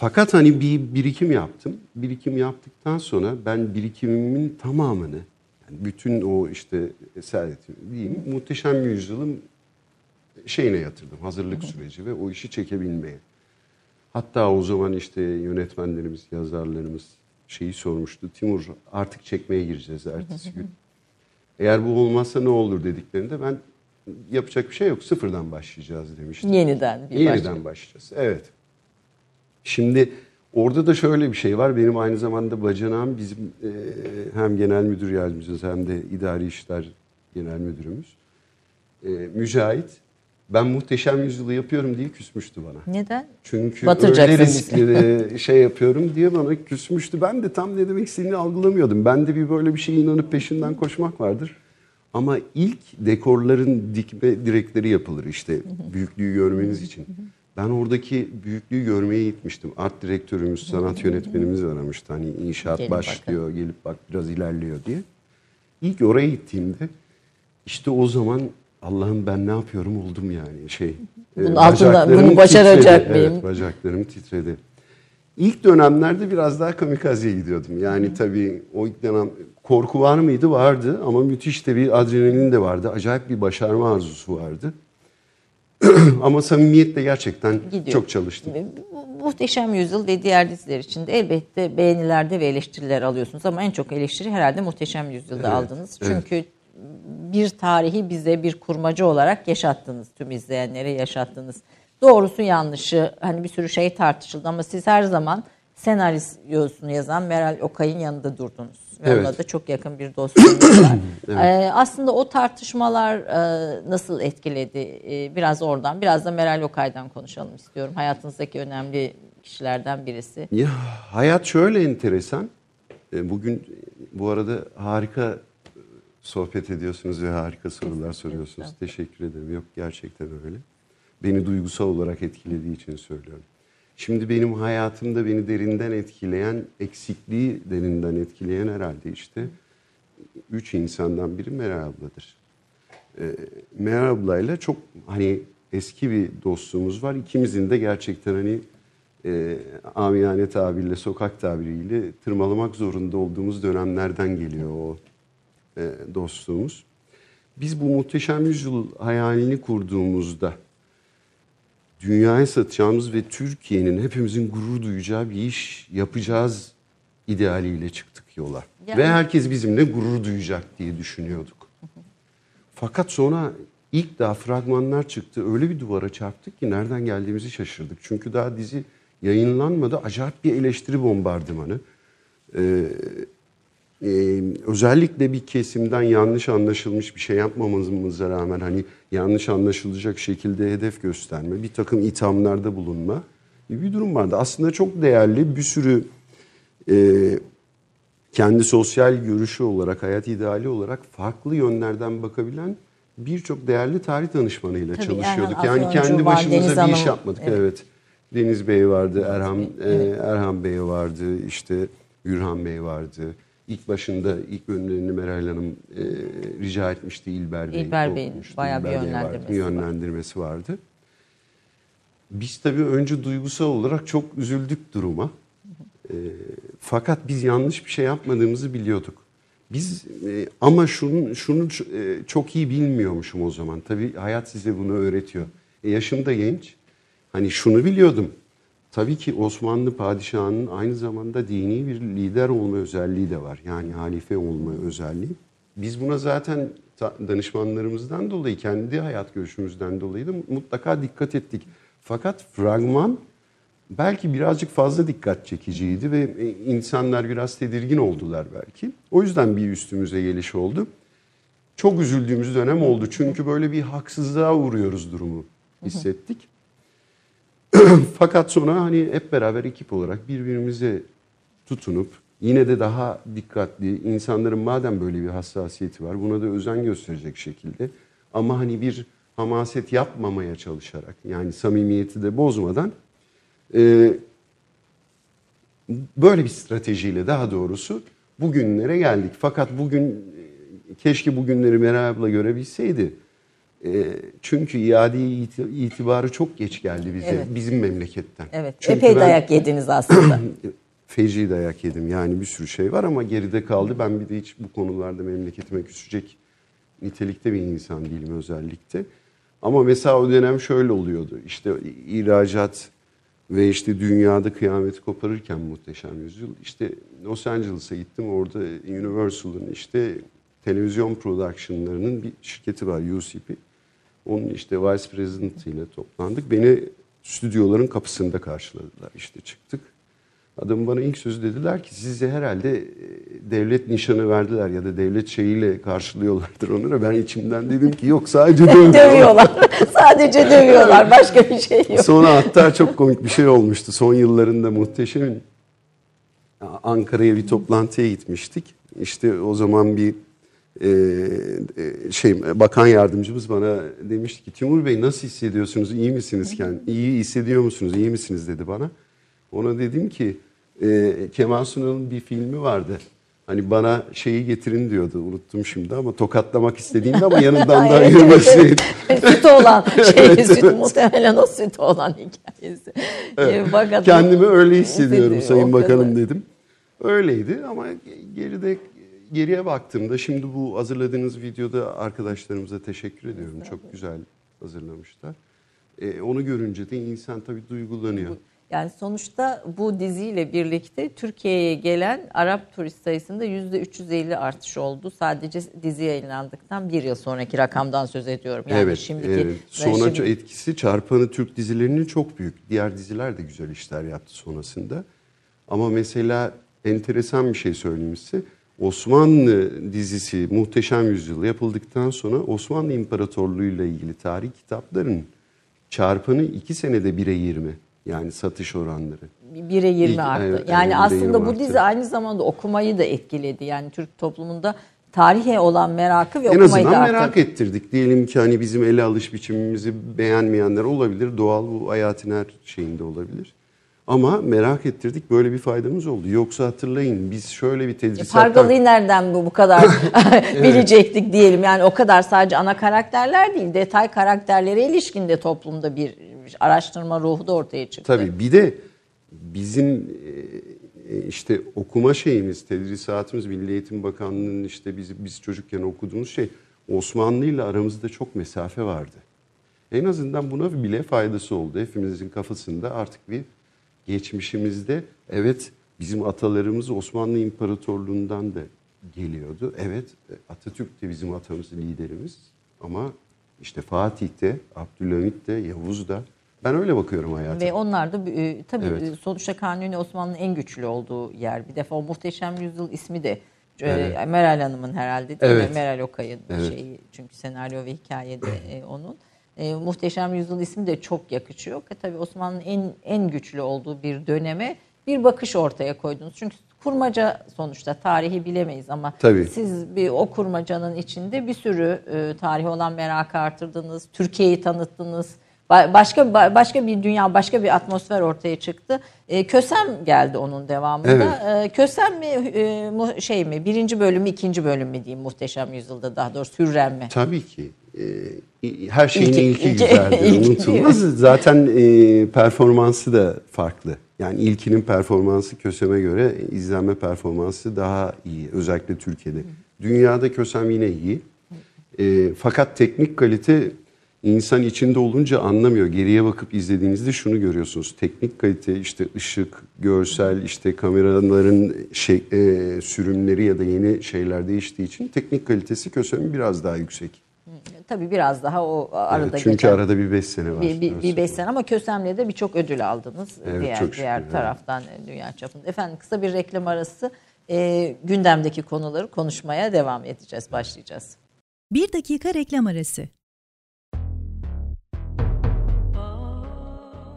Fakat hani bir birikim yaptım. Birikim yaptıktan sonra ben birikimimin tamamını, yani bütün o işte servetimi diyeyim, Muhteşem Yüzyıl'ın şeyine yatırdım. Hazırlık süreci ve o işi çekebilmeye. Hatta o zaman işte yönetmenlerimiz, yazarlarımız şeyi sormuştu. Timur artık çekmeye gireceğiz ertesi gün. Eğer bu olmazsa ne olur dediklerinde ben yapacak bir şey yok sıfırdan başlayacağız demiştim. yeniden bir Yeniden başlayacağız. Evet. Şimdi orada da şöyle bir şey var. Benim aynı zamanda bacanağım bizim e, hem genel müdür yardımcımız hem de idari işler genel müdürümüz. E, Mücahit. Ben muhteşem yüzyılı yapıyorum diye küsmüştü bana. Neden? Çünkü öyle riskli de şey yapıyorum diye bana küsmüştü. Ben de tam ne demek istediğini algılamıyordum. Ben de bir böyle bir şeye inanıp peşinden koşmak vardır. Ama ilk dekorların dikme direkleri yapılır işte büyüklüğü görmeniz için. Ben oradaki büyüklüğü görmeye gitmiştim. Art direktörümüz, sanat yönetmenimiz aramıştı. Hani inşaat Gelin başlıyor, gelip bak biraz ilerliyor diye. İlk oraya gittiğimde işte o zaman Allah'ım ben ne yapıyorum oldum yani şey. Bunun e, altında bunu başaracak titredi. mıyım? Evet, bacaklarım titredi. İlk dönemlerde biraz daha kamikazeye gidiyordum. Yani tabii o ilk dönem korku var mıydı? Vardı ama müthiş de bir adrenalin de vardı. Acayip bir başarma arzusu vardı. ama samimiyetle gerçekten Gidiyor. çok çalıştım. Muhteşem Yüzyıl ve diğer diziler için de elbette beğenilerde ve eleştiriler alıyorsunuz ama en çok eleştiri herhalde Muhteşem Yüzyıl'da aldınız. evet. Çünkü bir tarihi bize bir kurmacı olarak yaşattınız, tüm izleyenlere yaşattınız. Doğrusu yanlışı hani bir sürü şey tartışıldı ama siz her zaman senaryosunu yazan Meral Okay'ın yanında durdunuz. Ve Evet. Onunla da çok yakın bir dostluğunuz var. Ee, aslında o tartışmalar e, nasıl etkiledi? Ee, biraz oradan, biraz da Meral Okay'dan konuşalım istiyorum. Hayatınızdaki önemli kişilerden birisi. Ya hayat şöyle enteresan. E, Bugün bu arada harika sohbet ediyorsunuz ve harika sorular soruyorsunuz. Teşekkür ederim. Yok gerçekten öyle. Beni duygusal olarak etkilediği için söylüyorum. Şimdi benim hayatımda beni derinden etkileyen, eksikliği derinden etkileyen herhalde işte üç insandan biri Meral abladır. Ee, Meral ablayla çok hani eski bir dostluğumuz var. İkimizin de gerçekten hani e, amiyane tabirle, sokak tabiriyle tırmalamak zorunda olduğumuz dönemlerden geliyor o e, dostluğumuz. Biz bu muhteşem yüzyıl hayalini kurduğumuzda dünyaya satacağımız ve Türkiye'nin hepimizin gurur duyacağı bir iş yapacağız idealiyle çıktık yola. Yani- Ve herkes bizimle gurur duyacak diye düşünüyorduk. Fakat sonra ilk daha fragmanlar çıktı. Öyle bir duvara çarptık ki nereden geldiğimizi şaşırdık. Çünkü daha dizi yayınlanmadı. Acayip bir eleştiri bombardımanı. Ee, e, özellikle bir kesimden yanlış anlaşılmış bir şey yapmamamıza rağmen hani yanlış anlaşılacak şekilde hedef gösterme, bir takım ithamlarda bulunma gibi bir durum vardı. Aslında çok değerli bir sürü e, kendi sosyal görüşü olarak, hayat ideali olarak farklı yönlerden bakabilen birçok değerli tarih danışmanıyla Tabii, çalışıyorduk. Yani Afyoncu kendi var, başımıza Deniz bir iş yapmadık. Evet. Evet. Deniz Bey vardı, Erhan Evet. Erhan Bey vardı, işte Gürhan Bey vardı. İlk başında ilk önlerini Meral Hanım e, rica etmişti İlber Bey. İlber Bey'in bayağı bir İlber Bey yönlendirmesi vardı, bir var. yönlendirmesi vardı. Biz tabii önce duygusal olarak çok üzüldük duruma. E, fakat biz yanlış bir şey yapmadığımızı biliyorduk. Biz e, ama şunu şunu e, çok iyi bilmiyormuşum o zaman. Tabii hayat size bunu öğretiyor. E, yaşım da genç. Hani şunu biliyordum. Tabii ki Osmanlı padişahının aynı zamanda dini bir lider olma özelliği de var. Yani halife olma özelliği. Biz buna zaten danışmanlarımızdan dolayı, kendi hayat görüşümüzden dolayı da mutlaka dikkat ettik. Fakat fragman belki birazcık fazla dikkat çekiciydi ve e, insanlar biraz tedirgin oldular belki. O yüzden bir üstümüze geliş oldu. Çok üzüldüğümüz dönem oldu. Çünkü böyle bir haksızlığa uğruyoruz durumu hissettik. Fakat sonra hani hep beraber ekip olarak birbirimize tutunup yine de daha dikkatli insanların madem böyle bir hassasiyeti var buna da özen gösterecek şekilde ama hani bir hamaset yapmamaya çalışarak yani samimiyeti de bozmadan e, böyle bir stratejiyle daha doğrusu bugünlere geldik. Fakat bugün e, keşke bugünleri Meral abla görebilseydi. E, çünkü iade iti- itibarı çok geç geldi bize Evet. bizim memleketten. Evet, Çünkü epey ben dayak yediniz aslında. Feci dayak yedim. Yani bir sürü şey var ama geride kaldı. Ben bir de hiç bu konularda memleketime küsecek nitelikte bir insan değilim özellikle. Ama mesela o dönem şöyle oluyordu. İşte ihracat ve işte dünyada kıyameti koparırken muhteşem yüzyıl. İşte Los Angeles'a gittim. Orada Universal'ın işte televizyon production'larının bir şirketi var UCP. Onun işte vice president ile toplandık. Beni stüdyoların kapısında karşıladılar. İşte çıktık. Adam bana ilk sözü dediler ki size herhalde e, devlet nişanı verdiler ya da devlet şeyiyle karşılıyorlardır onlara. Ben içimden dedim ki yok sadece dövüyorlar. dövüyorlar. Sadece dövüyorlar. Başka bir şey yok. Sonra hatta çok komik bir şey olmuştu. Son yıllarında muhteşemin Ankara'ya bir toplantıya gitmiştik. İşte o zaman bir e, e, şey bakan yardımcımız bana demişti ki Timur Bey nasıl hissediyorsunuz? İyi misiniz kendi? İyi hissediyor musunuz? İyi misiniz dedi bana. Ona dedim ki e, Kemal Sunal'ın bir filmi vardı. Hani bana şeyi getirin diyordu. Unuttum şimdi ama tokatlamak istediğimde ama yanından da Evet, ayırmak evet, istedim. süt olan şey, süt muhtemelen o süt olan hikayesi. Ee, fakat- Kendimi öyle hissediyorum Hissediyor, Sayın Bakanım kadar. dedim. Öyleydi ama geride geriye baktığımda şimdi bu hazırladığınız videoda arkadaşlarımıza teşekkür ediyorum. Çok güzel hazırlamışlar. Ee, onu görünce de insan tabii duygulanıyor. Yani sonuçta bu diziyle birlikte Türkiye'ye gelen Arap turist sayısında %350 artış oldu. Sadece dizi yayınlandıktan bir yıl sonraki rakamdan söz ediyorum. Yani evet. şimdiki evet. Sonra şimdi- etkisi çarpanı Türk dizilerinin çok büyük. Diğer diziler de güzel işler yaptı sonrasında. Ama mesela enteresan bir şey söyleyeyim size. Osmanlı dizisi Muhteşem Yüzyıl yapıldıktan sonra Osmanlı İmparatorluğu ile ilgili tarih kitapların çarpanı iki senede 1'e 20. Yani satış oranları. 1'e 20 İlk- arttı. evet, yani aslında 1'e bu 20 dizi arttı. aynı zamanda okumayı da etkiledi. Yani Türk toplumunda tarihe olan merakı ve En okumayı da azından arttırdı. merak ettirdik. Diyelim ki hani bizim ele alış biçimimizi beğenmeyenler olabilir. Doğal bu hayatın her şeyinde olabilir. Ama merak ettirdik böyle bir faydamız oldu. Yoksa hatırlayın biz şöyle bir E, tedrisattan... Pargalı'yı nereden bu, bu kadar bilecektik diyelim. Yani o kadar sadece ana karakterler değil, detay karakterlere ilişkin de toplumda bir araştırma ruhu da ortaya çıktı. Tabii bir de bizim e, işte okuma şeyimiz, tedrisatımız, Milli Eğitim Bakanlığı'nın işte biz, biz çocukken okuduğumuz şey Osmanlı ile aramızda çok mesafe vardı. En azından buna bile faydası oldu. Hepimizin kafasında artık bir geçmişimizde evet bizim atalarımız Osmanlı İmparatorluğu'ndan da geliyordu. Evet Atatürk de bizim atamız, liderimiz ama işte Fatih de, Abdülhamit de, Yavuz da. Ben öyle bakıyorum hayata. Ve onlar da e, tabii Evet. e, sonuçta Kanuni Osmanlı'nın en güçlü olduğu yer. Bir defa o Muhteşem Yüzyıl ismi de e, Evet. Meral Hanım'ın herhalde değil Evet. mi? Meral Okay'ın Evet. şeyi çünkü senaryo ve hikayede e, onun. E, Muhteşem Yüzyıl ismi de çok yakışıyor. E, tabii Osmanlı'nın en en güçlü olduğu bir döneme bir bakış ortaya koydunuz. Çünkü kurmaca sonuçta tarihi bilemeyiz ama Tabii. siz bir o kurmacanın içinde bir sürü e, tarihi olan merakı artırdınız. Türkiye'yi tanıttınız. Ba- Başka ba- başka bir dünya, başka bir atmosfer ortaya çıktı. E, Kösem geldi onun devamında. E, Kösem mi e, şey mi? Birinci bölüm mü, ikinci bölüm mü diyeyim Muhteşem Yüzyılda daha doğrusu Hürrem mi? Tabii ki. Her şeyin İlki- ilki, ilki- güzeldir, unutulmaz. Zaten e, performansı da farklı. Yani ilkinin performansı Kösem'e göre izlenme performansı daha iyi. Özellikle Türkiye'de. Dünyada Kösem yine iyi. E, fakat teknik kalite insan içinde olunca anlamıyor. Geriye bakıp izlediğinizde şunu görüyorsunuz. Teknik kalite işte ışık, görsel, işte kameraların şey, e, sürümleri ya da yeni şeyler değiştiği için teknik kalitesi Kösem'in biraz daha yüksek. Tabii biraz daha o arada Evet, çünkü geçen arada bir beş sene var. bir, bir, bir beş sene ama Kösem'le de birçok ödül aldınız Evet, diğer çok şükür, diğer evet. taraftan e, dünya çapında. Efendim kısa bir reklam arası e, gündemdeki konuları konuşmaya devam edeceğiz, başlayacağız. Bir dakika reklam arası.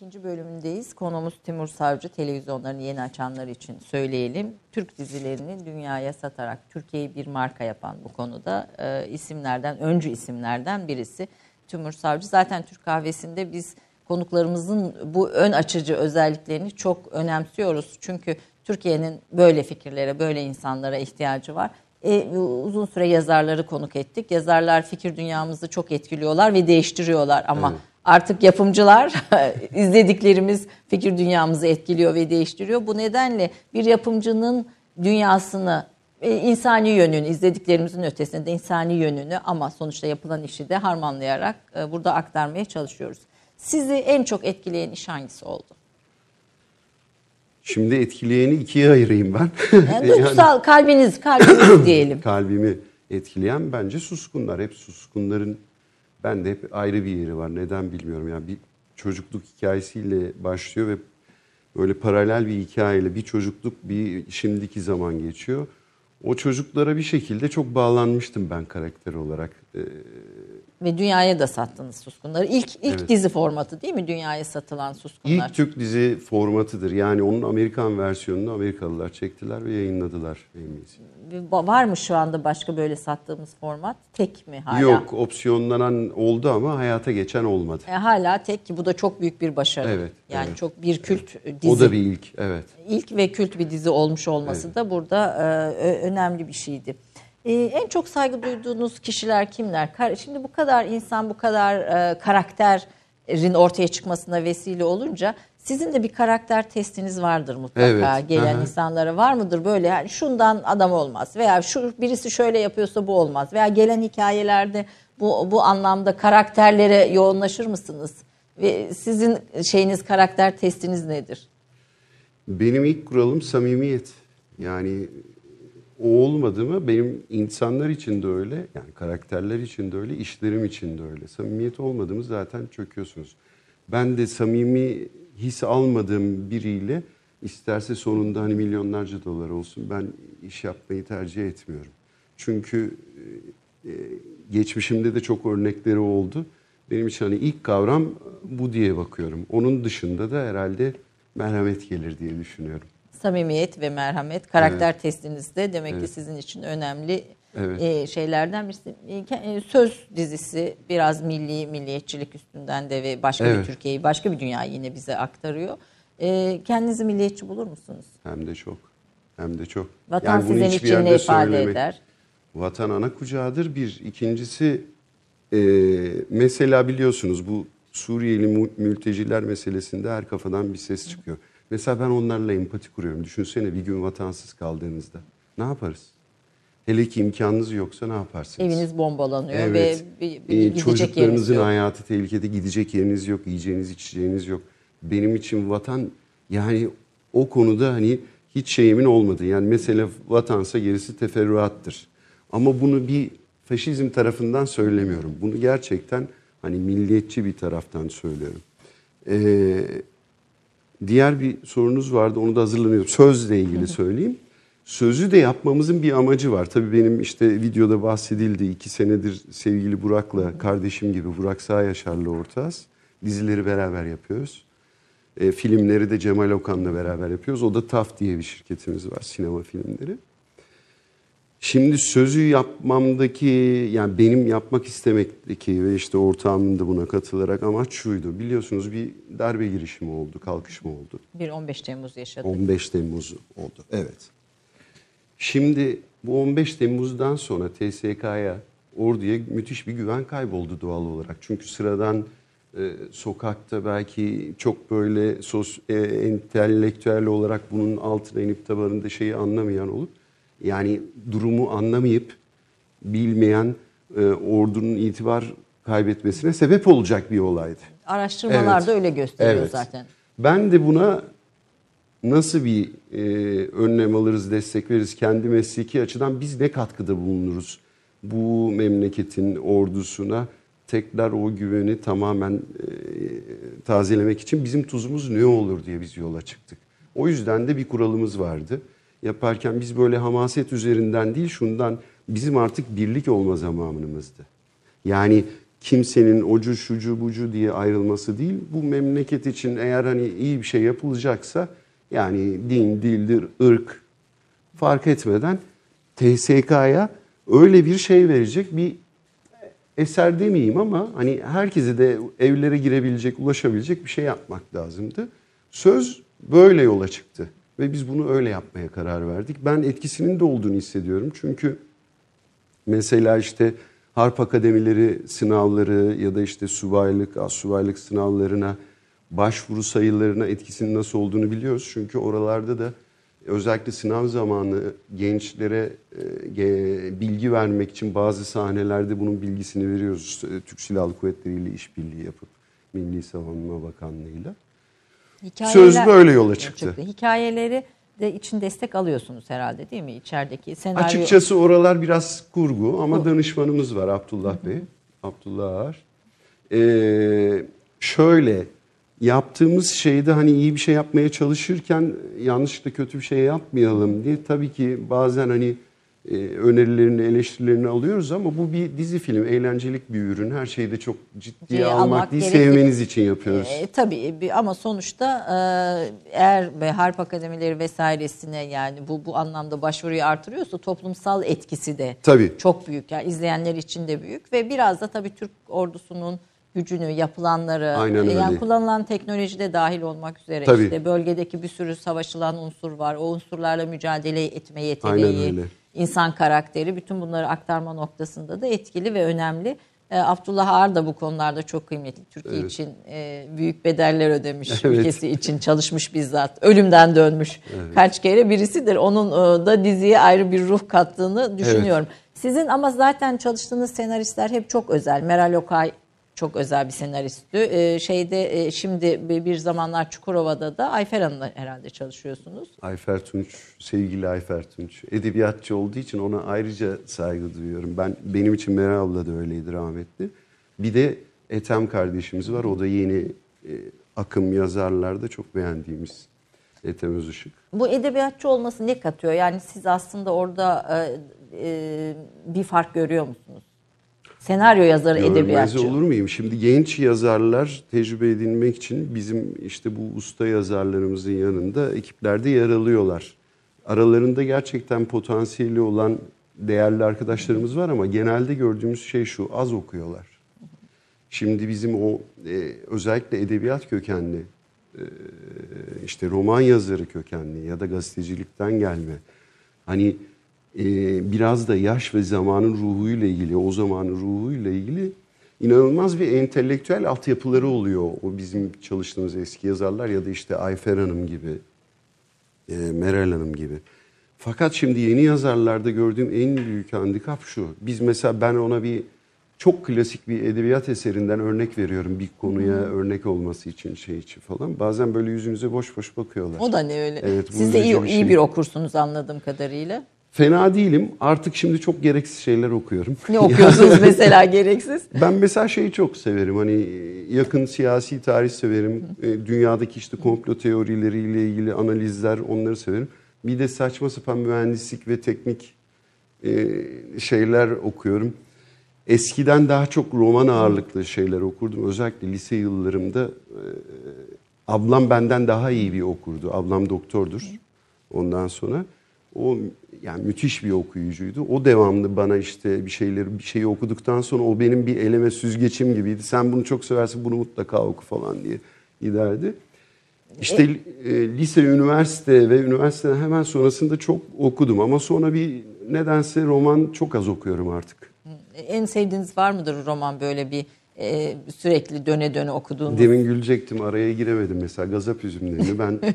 İkinci bölümündeyiz. Konumuz Timur Savcı. Televizyonlarını yeni açanlar için söyleyelim. Türk dizilerini dünyaya satarak Türkiye'yi bir marka yapan bu konuda e, isimlerden, öncü isimlerden birisi Timur Savcı. Zaten Türk kahvesinde biz konuklarımızın bu ön açıcı özelliklerini çok önemsiyoruz. Çünkü Türkiye'nin böyle fikirlere, böyle insanlara ihtiyacı var. E, uzun süre yazarları konuk ettik. Yazarlar fikir dünyamızı çok etkiliyorlar ve değiştiriyorlar ama artık yapımcılar izlediklerimiz fikir dünyamızı etkiliyor ve değiştiriyor. Bu nedenle bir yapımcının dünyasını, e, insani yönünü, izlediklerimizin ötesinde insani yönünü ama sonuçta yapılan işi de harmanlayarak e, burada aktarmaya çalışıyoruz. Sizi en çok etkileyen iş hangisi oldu? Şimdi etkileyeni ikiye ayırayım ben. Yani duygusal kalbiniz, kalbiniz diyelim. kalbimi etkileyen bence suskunlar. Hep suskunların ben de hep ayrı bir yeri var. Neden bilmiyorum. Yani bir çocukluk hikayesiyle başlıyor ve böyle paralel bir hikayeyle bir çocukluk bir şimdiki zaman geçiyor. O çocuklara bir şekilde çok bağlanmıştım ben karakter olarak. Ee, Ve dünyaya da sattınız Suskunları. İlk ilk Evet. dizi formatı değil mi dünyaya satılan Suskunlar? İlk Türk dizi formatıdır. Yani onun Amerikan versiyonunu Amerikalılar çektiler ve yayınladılar Var mı şu anda başka böyle sattığımız format? Tek mi hala? Yok opsiyonlanan oldu ama hayata geçen olmadı. E, hala tek ki bu da çok büyük bir başarı. Evet, Yani evet. çok bir kült dizi. O da bir ilk evet. İlk ve kült bir dizi olmuş olması da burada e, önemli bir şeydi. E, en çok saygı duyduğunuz kişiler kimler? Kar- Şimdi bu kadar insan, bu kadar e, karakterin ortaya çıkmasına vesile olunca sizin de bir karakter testiniz vardır mutlaka. Evet, Gelen aha. insanlara var mıdır böyle yani şundan adam olmaz veya şu birisi şöyle yapıyorsa bu olmaz veya gelen hikayelerde bu bu anlamda karakterlere yoğunlaşır mısınız? Ve sizin şeyiniz karakter testiniz nedir? Benim ilk kuralım samimiyet. Yani o olmadı mı benim insanlar için de öyle, yani karakterler için de öyle, işlerim için de öyle. Samimiyet olmadı mı zaten çöküyorsunuz. Ben de samimi his almadığım biriyle isterse sonunda hani milyonlarca dolar olsun ben iş yapmayı tercih etmiyorum. Çünkü e, geçmişimde de çok örnekleri oldu. Benim için hani ilk kavram bu diye bakıyorum. Onun dışında da herhalde merhamet gelir diye düşünüyorum. Samimiyet ve merhamet karakter testinizde demek ki Evet. sizin için önemli Evet. e, şeylerden birisi. E, Söz dizisi biraz milli milliyetçilik üstünden de ve başka bir Evet. Türkiye'yi başka bir dünyayı yine bize aktarıyor. E, kendinizi milliyetçi bulur musunuz? Hem de çok. Hem de çok. Vatan bunu sizin için ne yerde ifade söylemek- eder? Vatan ana kucağıdır bir. İkincisi e, mesela biliyorsunuz bu Suriyeli mülteciler meselesinde her kafadan bir ses çıkıyor. Mesela ben onlarla empati kuruyorum. Düşünsene bir gün vatansız kaldığınızda. Ne yaparız? Hele ki imkanınız yoksa ne yaparsınız? Eviniz bombalanıyor Evet. ve bir, bir Ee, gidecek çocuklarınızın yok. hayatı tehlikede gidecek yeriniz yok, yiyeceğiniz içeceğiniz yok. Benim için vatan yani o konuda hani hiç şeyimin olmadı. Yani mesela vatansa gerisi teferruattır. Ama bunu bir faşizm tarafından söylemiyorum. Bunu gerçekten hani milliyetçi bir taraftan söylüyorum. Ee, diğer bir sorunuz vardı onu da hazırlanıyorum. Sözle ilgili söyleyeyim. Sözü de yapmamızın bir amacı var. Tabii benim işte videoda bahsedildi. iki senedir sevgili Burak'la, kardeşim gibi Burak Sağyaşar'la ortağız. Dizileri beraber yapıyoruz. E, filmleri de Cemal Okan'la beraber yapıyoruz. O da TAF diye bir şirketimiz var, sinema filmleri. Şimdi sözü yapmamdaki, yani benim yapmak istemekteki ve işte ortağımın da buna katılarak amaç şuydu. Biliyorsunuz bir darbe girişimi oldu, kalkışma oldu. Bir 15 Temmuz yaşadık. 15 Temmuz oldu. Evet. Şimdi bu 15 Temmuz'dan sonra TSK'ya, orduya müthiş bir güven kayboldu doğal olarak. Çünkü sıradan e, sokakta belki çok böyle sos, e, entelektüel olarak bunun altına inip tabanında şeyi anlamayan olup yani durumu anlamayıp bilmeyen e, ordunun itibar kaybetmesine sebep olacak bir olaydı. Araştırmalar Evet. da öyle gösteriyor Evet. zaten. Ben de buna nasıl bir e, önlem alırız, destek veririz kendi mesleki açıdan biz ne katkıda bulunuruz bu memleketin ordusuna tekrar o güveni tamamen e, tazelemek için bizim tuzumuz ne olur diye biz yola çıktık. O yüzden de bir kuralımız vardı. Yaparken biz böyle hamaset üzerinden değil şundan bizim artık birlik olma zamanımızdı. Yani kimsenin ocu şucu bucu diye ayrılması değil. Bu memleket için eğer hani iyi bir şey yapılacaksa yani din, dildir, ırk fark etmeden TSK'ya öyle bir şey verecek bir eser demeyeyim ama hani herkese de evlere girebilecek, ulaşabilecek bir şey yapmak lazımdı. Söz böyle yola çıktı ve biz bunu öyle yapmaya karar verdik. Ben etkisinin de olduğunu hissediyorum çünkü mesela işte harp akademileri sınavları ya da işte subaylık, assubaylık sınavlarına başvuru sayılarına etkisinin nasıl olduğunu biliyoruz. Çünkü oralarda da özellikle sınav zamanı gençlere e, bilgi vermek için bazı sahnelerde bunun bilgisini veriyoruz. Türk Silahlı Kuvvetleri ile işbirliği yapıp Milli Savunma Bakanlığı'yla. Hikayeler- Söz böyle yola çıktı. Hikayeleri de için destek alıyorsunuz herhalde değil mi? İçerideki senaryo. Açıkçası oralar biraz kurgu ama danışmanımız var Abdullah Bey. Abdullah Ağar. Ee, şöyle yaptığımız şeyde hani iyi bir şey yapmaya çalışırken yanlışlıkla kötü bir şey yapmayalım diye tabii ki bazen hani e, önerilerini, eleştirilerini alıyoruz ama bu bir dizi film, eğlencelik bir ürün. Her şeyi de çok ciddiye almak, almak değil, gerekir. sevmeniz için yapıyoruz. E, tabii bir- ama sonuçta e, eğer ve harp akademileri vesairesine yani bu bu anlamda başvuruyu artırıyorsa toplumsal etkisi de Tabii. çok büyük. Yani izleyenler için de büyük ve biraz da tabii Türk ordusunun gücünü, yapılanları, Aynen e, yani öyle. kullanılan teknoloji de dahil olmak üzere Tabii. işte bölgedeki bir sürü savaşılan unsur var. O unsurlarla mücadele etme Aynen yeteneği, öyle. İnsan karakteri bütün bunları aktarma noktasında da etkili ve önemli. E, Abdullah Ağar da bu konularda çok kıymetli. Türkiye için e, büyük bedeller ödemiş. Evet. Ülkesi için çalışmış bizzat. Ölümden dönmüş. Kaç kere birisidir. Onun e, da diziye ayrı bir ruh kattığını düşünüyorum. Sizin ama zaten çalıştığınız senaristler hep çok özel. Meral Okay çok özel bir senaristti. E, şeyde e, şimdi bir, bir zamanlar Çukurova'da da Ayfer Hanım'la herhalde çalışıyorsunuz. Ayfer Tunç, sevgili Ayfer Tunç. Edebiyatçı olduğu için ona ayrıca saygı duyuyorum. Ben Benim için Meral abla da öyleydi rahmetli. Bir de Ethem kardeşimiz var. O da yeni e, akım yazarlarda çok beğendiğimiz Ethem Özışık. Bu edebiyatçı olması ne katıyor? Yani siz aslında orada e, e, bir fark görüyor musunuz? Senaryo yazarı, Görmez edebiyatçı. olur muyum? Şimdi genç yazarlar tecrübe edinmek için bizim işte bu usta yazarlarımızın yanında ekiplerde yer alıyorlar. Aralarında gerçekten potansiyeli olan değerli arkadaşlarımız var ama genelde gördüğümüz şey şu az okuyorlar. Şimdi bizim o e, özellikle edebiyat kökenli e, işte roman yazarı kökenli ya da gazetecilikten gelme hani biraz da yaş ve zamanın ruhuyla ilgili o zamanın ruhuyla ilgili inanılmaz bir entelektüel altyapıları oluyor o bizim çalıştığımız eski yazarlar ya da işte Ayfer Hanım gibi e, Meral Hanım gibi. Fakat şimdi yeni yazarlarda gördüğüm en büyük handikap şu. Biz mesela ben ona bir çok klasik bir edebiyat eserinden örnek veriyorum bir konuya örnek olması için şey için falan. Bazen böyle yüzünüze boş boş bakıyorlar. O da ne öyle? Evet, Siz de iyi, iyi şey. bir okursunuz anladığım kadarıyla. Fena değilim. Artık şimdi çok gereksiz şeyler okuyorum. Ne okuyorsunuz mesela gereksiz? Ben mesela şeyi çok severim. Hani yakın siyasi tarih severim. E, Dünyadaki işte komplo teorileriyle ilgili analizler onları severim. Bir de saçma sapan mühendislik ve teknik e, şeyler okuyorum. Eskiden daha çok roman ağırlıklı şeyler okurdum. Özellikle lise yıllarımda e, ablam benden daha iyi bir okurdu. Ablam doktordur. Ondan sonra o yani müthiş bir okuyucuydu. O devamlı bana işte bir şeyleri bir şeyi okuduktan sonra o benim bir eleme süzgeçim gibiydi. Sen bunu çok seversin bunu mutlaka oku falan diye giderdi. İşte e, lise, üniversite ve üniversiteden hemen sonrasında çok okudum ama sonra bir nedense roman çok az okuyorum artık. En sevdiğiniz var mıdır roman böyle bir e, sürekli döne döne okuduğunuz? Demin gülecektim araya giremedim mesela gazap üzümlerini ben e,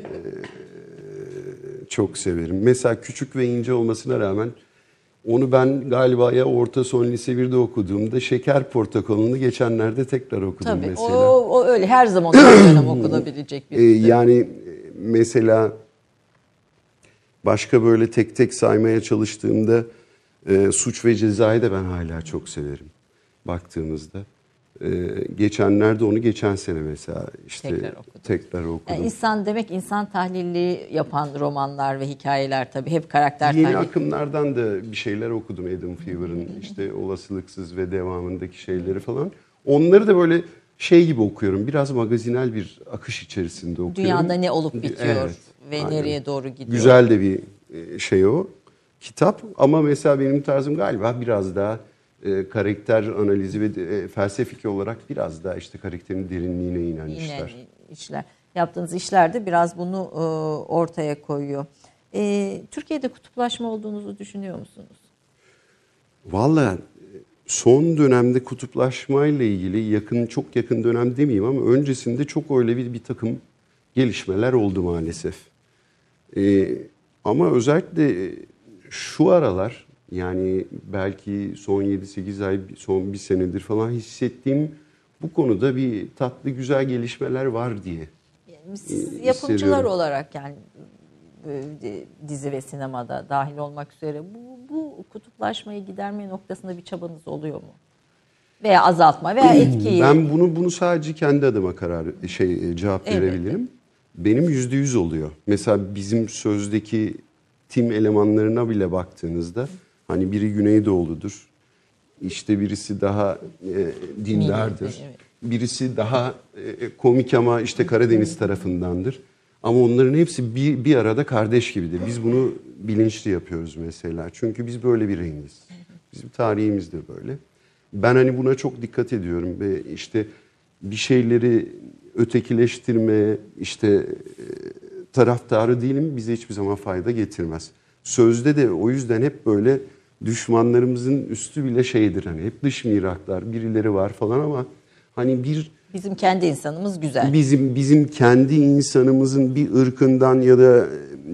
çok severim. Mesela küçük ve ince olmasına rağmen onu ben galiba ya orta son lise 1'de okuduğumda Şeker Portakalı'nı geçenlerde tekrar okudum Tabii mesela. o, o öyle her zaman dönem okunabilecek bir Ee, yani e, mesela başka böyle tek tek saymaya çalıştığımda e, suç ve cezayı da ben hala çok severim baktığımızda. E, geçenlerde onu geçen sene mesela işte Tekrar okudum. tekrar okudum. Yani insan demek insan tahlili yapan romanlar ve hikayeler tabii hep karakter Yeni tahlili. akımlardan da bir şeyler okudum Adam Fever'ın işte olasılıksız ve devamındaki şeyleri falan. Onları da böyle şey gibi okuyorum. Biraz magazinel bir akış içerisinde okuyorum. Dünyada ne olup bitiyor Evet, ve aynen. nereye doğru gidiyor. Güzel de bir e, şey o kitap ama mesela benim tarzım galiba biraz daha e, karakter analizi ve e, felsefik olarak biraz daha işte karakterin derinliğine inen Yine işler. işler. Yaptığınız işler de biraz bunu e, ortaya koyuyor. E, Türkiye'de kutuplaşma olduğunuzu düşünüyor musunuz? Vallahi son dönemde kutuplaşmayla ilgili yakın çok yakın dönem demeyeyim ama öncesinde çok öyle bir, bir takım gelişmeler oldu maalesef. Ee, ama özellikle şu aralar yani belki son 7-8 ay son bir senedir falan hissettiğim bu konuda bir tatlı güzel gelişmeler var diye. Yani siz yapımcılar olarak yani e, dizi ve sinemada dahil olmak üzere bu, bu kutuplaşmayı giderme noktasında bir çabanız oluyor mu? Veya azaltma veya etkiyi. Ben bunu bunu sadece kendi adıma karar şey e, cevap Elbette. verebilirim. Benim yüzde yüz oluyor. Mesela bizim sözdeki tim elemanlarına bile baktığınızda Hani biri Güneydoğuludur. İşte birisi daha e, dindardır. Birisi daha e, komik ama işte Karadeniz tarafındandır. Ama onların hepsi bir, bir arada kardeş gibidir. Biz bunu bilinçli yapıyoruz mesela. Çünkü biz böyle bir rengiz. Bizim tarihimiz de böyle. Ben hani buna çok dikkat ediyorum ve işte bir şeyleri ötekileştirme, işte e, taraftarı değilim bize hiçbir zaman fayda getirmez. Sözde de o yüzden hep böyle düşmanlarımızın üstü bile şeydir hani hep dış miraklar birileri var falan ama hani bir Bizim kendi insanımız güzel. bizim bizim kendi insanımızın bir ırkından ya da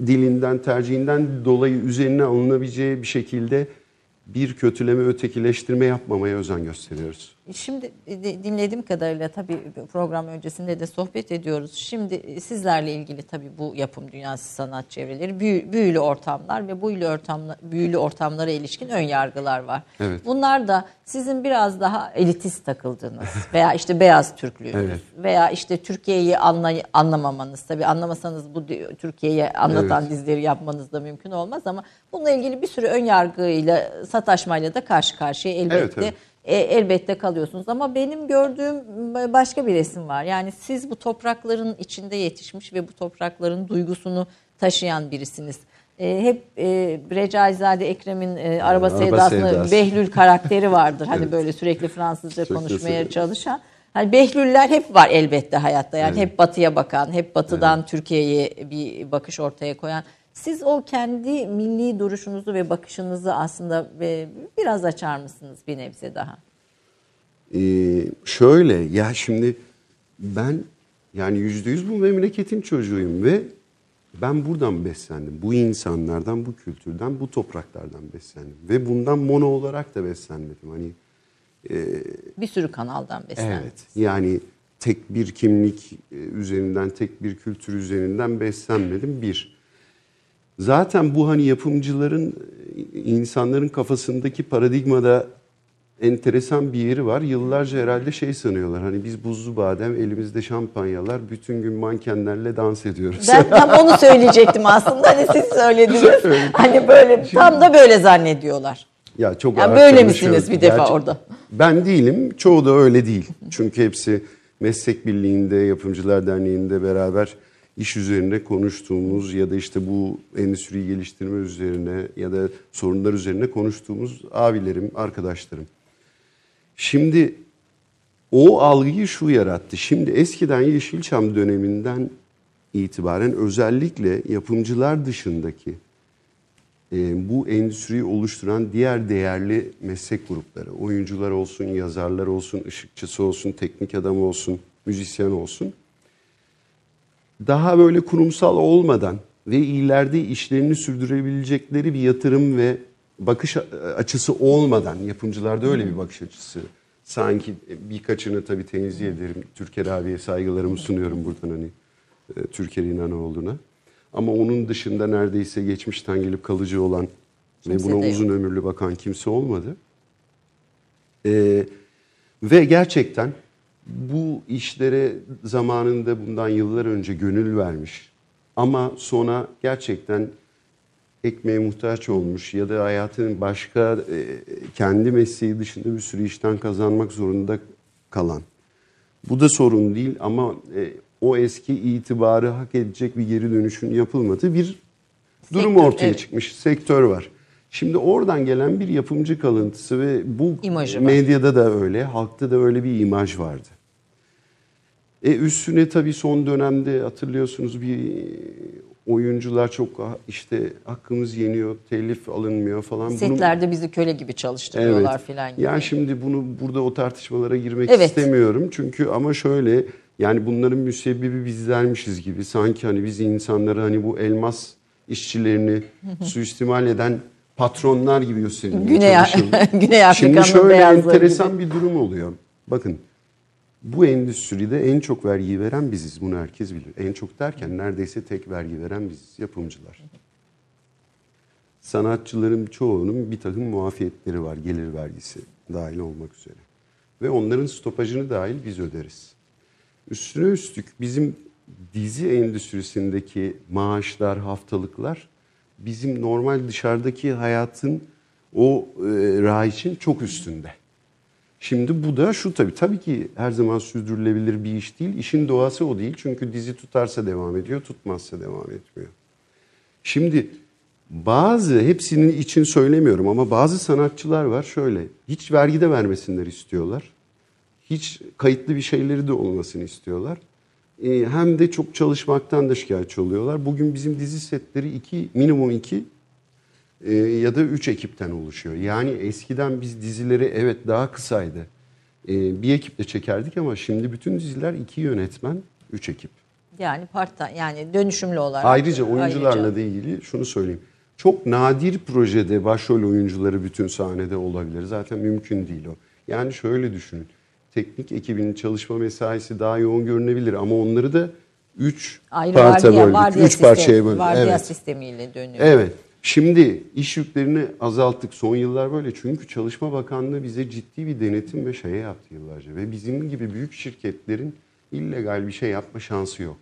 dilinden tercihinden dolayı üzerine alınabileceği bir şekilde bir kötüleme ötekileştirme yapmamaya özen gösteriyoruz. Şimdi de- dinlediğim kadarıyla tabii program öncesinde de sohbet ediyoruz. Şimdi sizlerle ilgili tabii bu yapım dünyası sanat çevreleri büyü- büyülü ortamlar ve büyülü ortamlar büyülü ortamlara ilişkin ön yargılar var. Evet. Bunlar da sizin biraz daha elitist takıldığınız veya işte beyaz Türklüğünüz Evet. veya işte Türkiye'yi anlay- anlamamanız tabii anlamasanız bu Türkiye'yi anlatan Evet. dizileri yapmanız da mümkün olmaz ama bununla ilgili bir sürü ön yargıyla sataşmayla da karşı karşıya elbette Evet, evet. E, elbette kalıyorsunuz ama benim gördüğüm başka bir resim var. Yani siz bu toprakların içinde yetişmiş ve bu toprakların duygusunu taşıyan birisiniz. E, hep e, Recaizade Ekrem'in e, Araba, Araba Sevdası'nda Sevdası. Behlül karakteri vardır. Hani Evet. böyle sürekli Fransızca Çok konuşmaya severim. çalışan. Hani Behlüller hep var elbette hayatta. Yani Evet. hep batıya bakan, hep batıdan Türkiye'ye bir bakış ortaya koyan. Siz o kendi milli duruşunuzu ve bakışınızı aslında ve biraz açar mısınız bir nebze daha? Ee, şöyle ya şimdi ben yani yüzde yüz bu memleketin çocuğuyum ve ben buradan beslendim. Bu insanlardan, bu kültürden, bu topraklardan beslendim. Ve bundan mono olarak da beslenmedim. Hani Bir sürü kanaldan beslendiniz. Evet. Yani tek bir kimlik e, üzerinden, tek bir kültür üzerinden beslenmedim. Bir. Zaten bu hani yapımcıların, insanların kafasındaki paradigmada enteresan bir yeri var. Yıllarca herhalde şey sanıyorlar. Hani biz buzlu badem, elimizde şampanyalar, bütün gün mankenlerle dans ediyoruz. Ben tam onu söyleyecektim aslında. Hani siz söylediniz. hani böyle tam da böyle zannediyorlar. Ya çok Ya ağır böyle misiniz bir defa orada? Ben değilim. Çoğu da öyle değil. Çünkü hepsi meslek birliğinde, yapımcılar derneğinde beraber iş üzerine konuştuğumuz ya da işte bu endüstriyi geliştirme üzerine ya da sorunlar üzerine konuştuğumuz abilerim, arkadaşlarım. Şimdi o algıyı şu yarattı. Şimdi eskiden Yeşilçam döneminden itibaren özellikle yapımcılar dışındaki e, bu endüstriyi oluşturan diğer değerli meslek grupları, oyuncular olsun, yazarlar olsun, ışıkçısı olsun, teknik adam olsun, müzisyen olsun, daha böyle kurumsal olmadan ve ileride işlerini sürdürebilecekleri bir yatırım ve bakış açısı olmadan, yapımcılarda öyle bir bakış açısı. Sanki birkaçını tabii tenzih ederim. Türker abiye saygılarımı sunuyorum buradan hani e, Türker İnanoğlu'na. Ama onun dışında neredeyse geçmişten gelip kalıcı olan Kimse ve buna uzun ömürlü bakan kimse olmadı. Ee, ve gerçekten bu işlere zamanında bundan yıllar önce gönül vermiş ama sonra gerçekten ekmeğe muhtaç olmuş ya da hayatının başka e, kendi mesleği dışında bir sürü işten kazanmak zorunda kalan. Bu da sorun değil ama e, o eski itibarı hak edecek bir geri dönüşün yapılmadığı bir durum Sektör, ortaya evet. çıkmış. Sektör var. Şimdi oradan gelen bir yapımcı kalıntısı ve bu İmajı var. medyada da öyle, halkta da öyle bir imaj vardı. E üstüne tabii son dönemde hatırlıyorsunuz bir oyuncular çok ah, işte hakkımız yeniyor, telif alınmıyor falan. Setlerde bizi köle gibi çalıştırıyorlar filan gibi. yani şimdi bunu burada o tartışmalara girmek Evet. istemiyorum. Çünkü ama şöyle yani bunların müsebbibi bizlermişiz gibi. Sanki hani biz insanları hani bu elmas işçilerini suistimal eden patronlar gibi gösterilmeye Güney, çalışıldı. Güney Afrika'nın Şimdi şöyle enteresan gibi. bir durum oluyor. Bakın bu endüstride en çok vergi veren biziz. Bunu herkes bilir. En çok derken neredeyse tek vergi veren biziz. Yapımcılar. Sanatçıların çoğunun bir takım muafiyetleri var. Gelir vergisi dahil olmak üzere. Ve onların stopajını dahil biz öderiz. Üstüne üstlük bizim dizi endüstrisindeki maaşlar, haftalıklar bizim normal dışarıdaki hayatın o e, rayiçin çok üstünde. Şimdi bu da şu tabii tabii ki her zaman sürdürülebilir bir iş değil. İşin doğası o değil. Çünkü dizi tutarsa devam ediyor, tutmazsa devam etmiyor. Şimdi bazı hepsinin için söylemiyorum ama bazı sanatçılar var şöyle. Hiç vergi de vermesinler istiyorlar. Hiç kayıtlı bir şeyleri de olmasını istiyorlar. Ee, hem de çok çalışmaktan da şikayetçi oluyorlar. Bugün bizim dizi setleri iki minimum iki e, ya da üç ekipten oluşuyor. Yani eskiden biz dizileri evet daha kısaydı. E, bir ekiple çekerdik ama şimdi bütün diziler iki yönetmen, üç ekip. Yani part yani dönüşümlü olarak. Ayrıca oyuncularla Ayrıca. da ilgili şunu söyleyeyim. Çok nadir projede başrol oyuncuları bütün sahnede olabilir. Zaten mümkün değil o. Yani şöyle düşünün. Teknik ekibinin çalışma mesaisi daha yoğun görünebilir ama onları da üç Ayrı parça vardiya, böldük. vardiya Üç parçaya sistemi- böldük. Vardiya Evet. sistemiyle dönüyor. Evet. Şimdi iş yüklerini azalttık. Son yıllar böyle. Çünkü Çalışma Bakanlığı bize ciddi bir denetim ve şey yaptı yıllarca. Ve bizim gibi büyük şirketlerin illegal bir şey yapma şansı yok.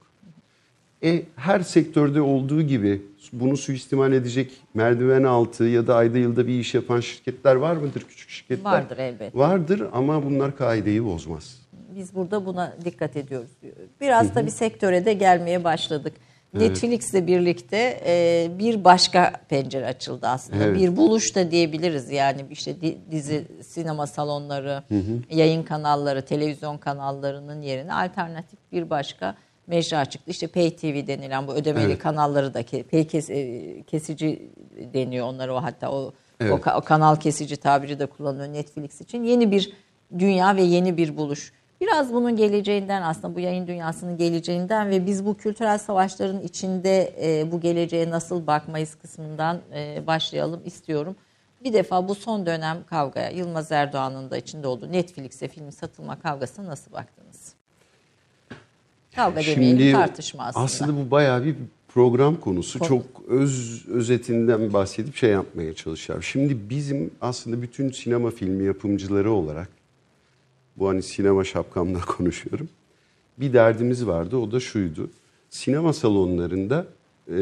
E, her sektörde olduğu gibi bunu suistimal edecek merdiven altı ya da ayda yılda bir iş yapan şirketler var mıdır? Küçük şirketler. Vardır elbet. Vardır ama bunlar kaideyi bozmaz. Biz burada buna dikkat ediyoruz. Biraz da bir sektöre de gelmeye başladık. Netflix'le birlikte e, bir başka pencere açıldı aslında. Evet. Bir buluş da diyebiliriz yani işte di- dizi, sinema salonları, yayın kanalları, televizyon kanallarının yerine alternatif bir başka mecra çıktı. İşte Pay TV denilen bu ödemeli Evet. kanalları da pay kes- e, kesici deniyor onlara o hatta o, o, Evet. ka- o kanal kesici tabiri de kullanılıyor Netflix için. Yeni bir dünya ve yeni bir buluş. Biraz bunun geleceğinden aslında bu yayın dünyasının geleceğinden ve biz bu kültürel savaşların içinde e, bu geleceğe nasıl bakmayız kısmından e, başlayalım istiyorum. Bir defa bu son dönem kavgaya Yılmaz Erdoğan'ın da içinde olduğu Netflix'e film satılma kavgasına nasıl baktınız? Kavga demeyelim tartışma aslında. bu bayağı bir program konusu. Konu. Çok öz özetinden bahsedip şey yapmaya çalışacağım. Şimdi bizim aslında bütün sinema filmi yapımcıları olarak bu hani sinema şapkamla konuşuyorum. Bir derdimiz vardı o da şuydu. Sinema salonlarında e,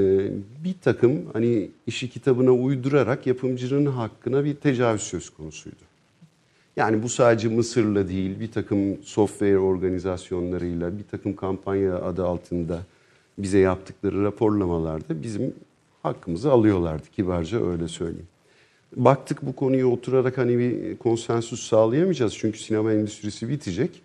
bir takım hani işi kitabına uydurarak yapımcının hakkına bir tecavüz söz konusuydu. Yani bu sadece Mısır'la değil, bir takım software organizasyonlarıyla, bir takım kampanya adı altında bize yaptıkları raporlamalarda bizim hakkımızı alıyorlardı kibarca öyle söyleyeyim. Baktık bu konuyu oturarak hani bir konsensus sağlayamayacağız çünkü sinema endüstrisi bitecek.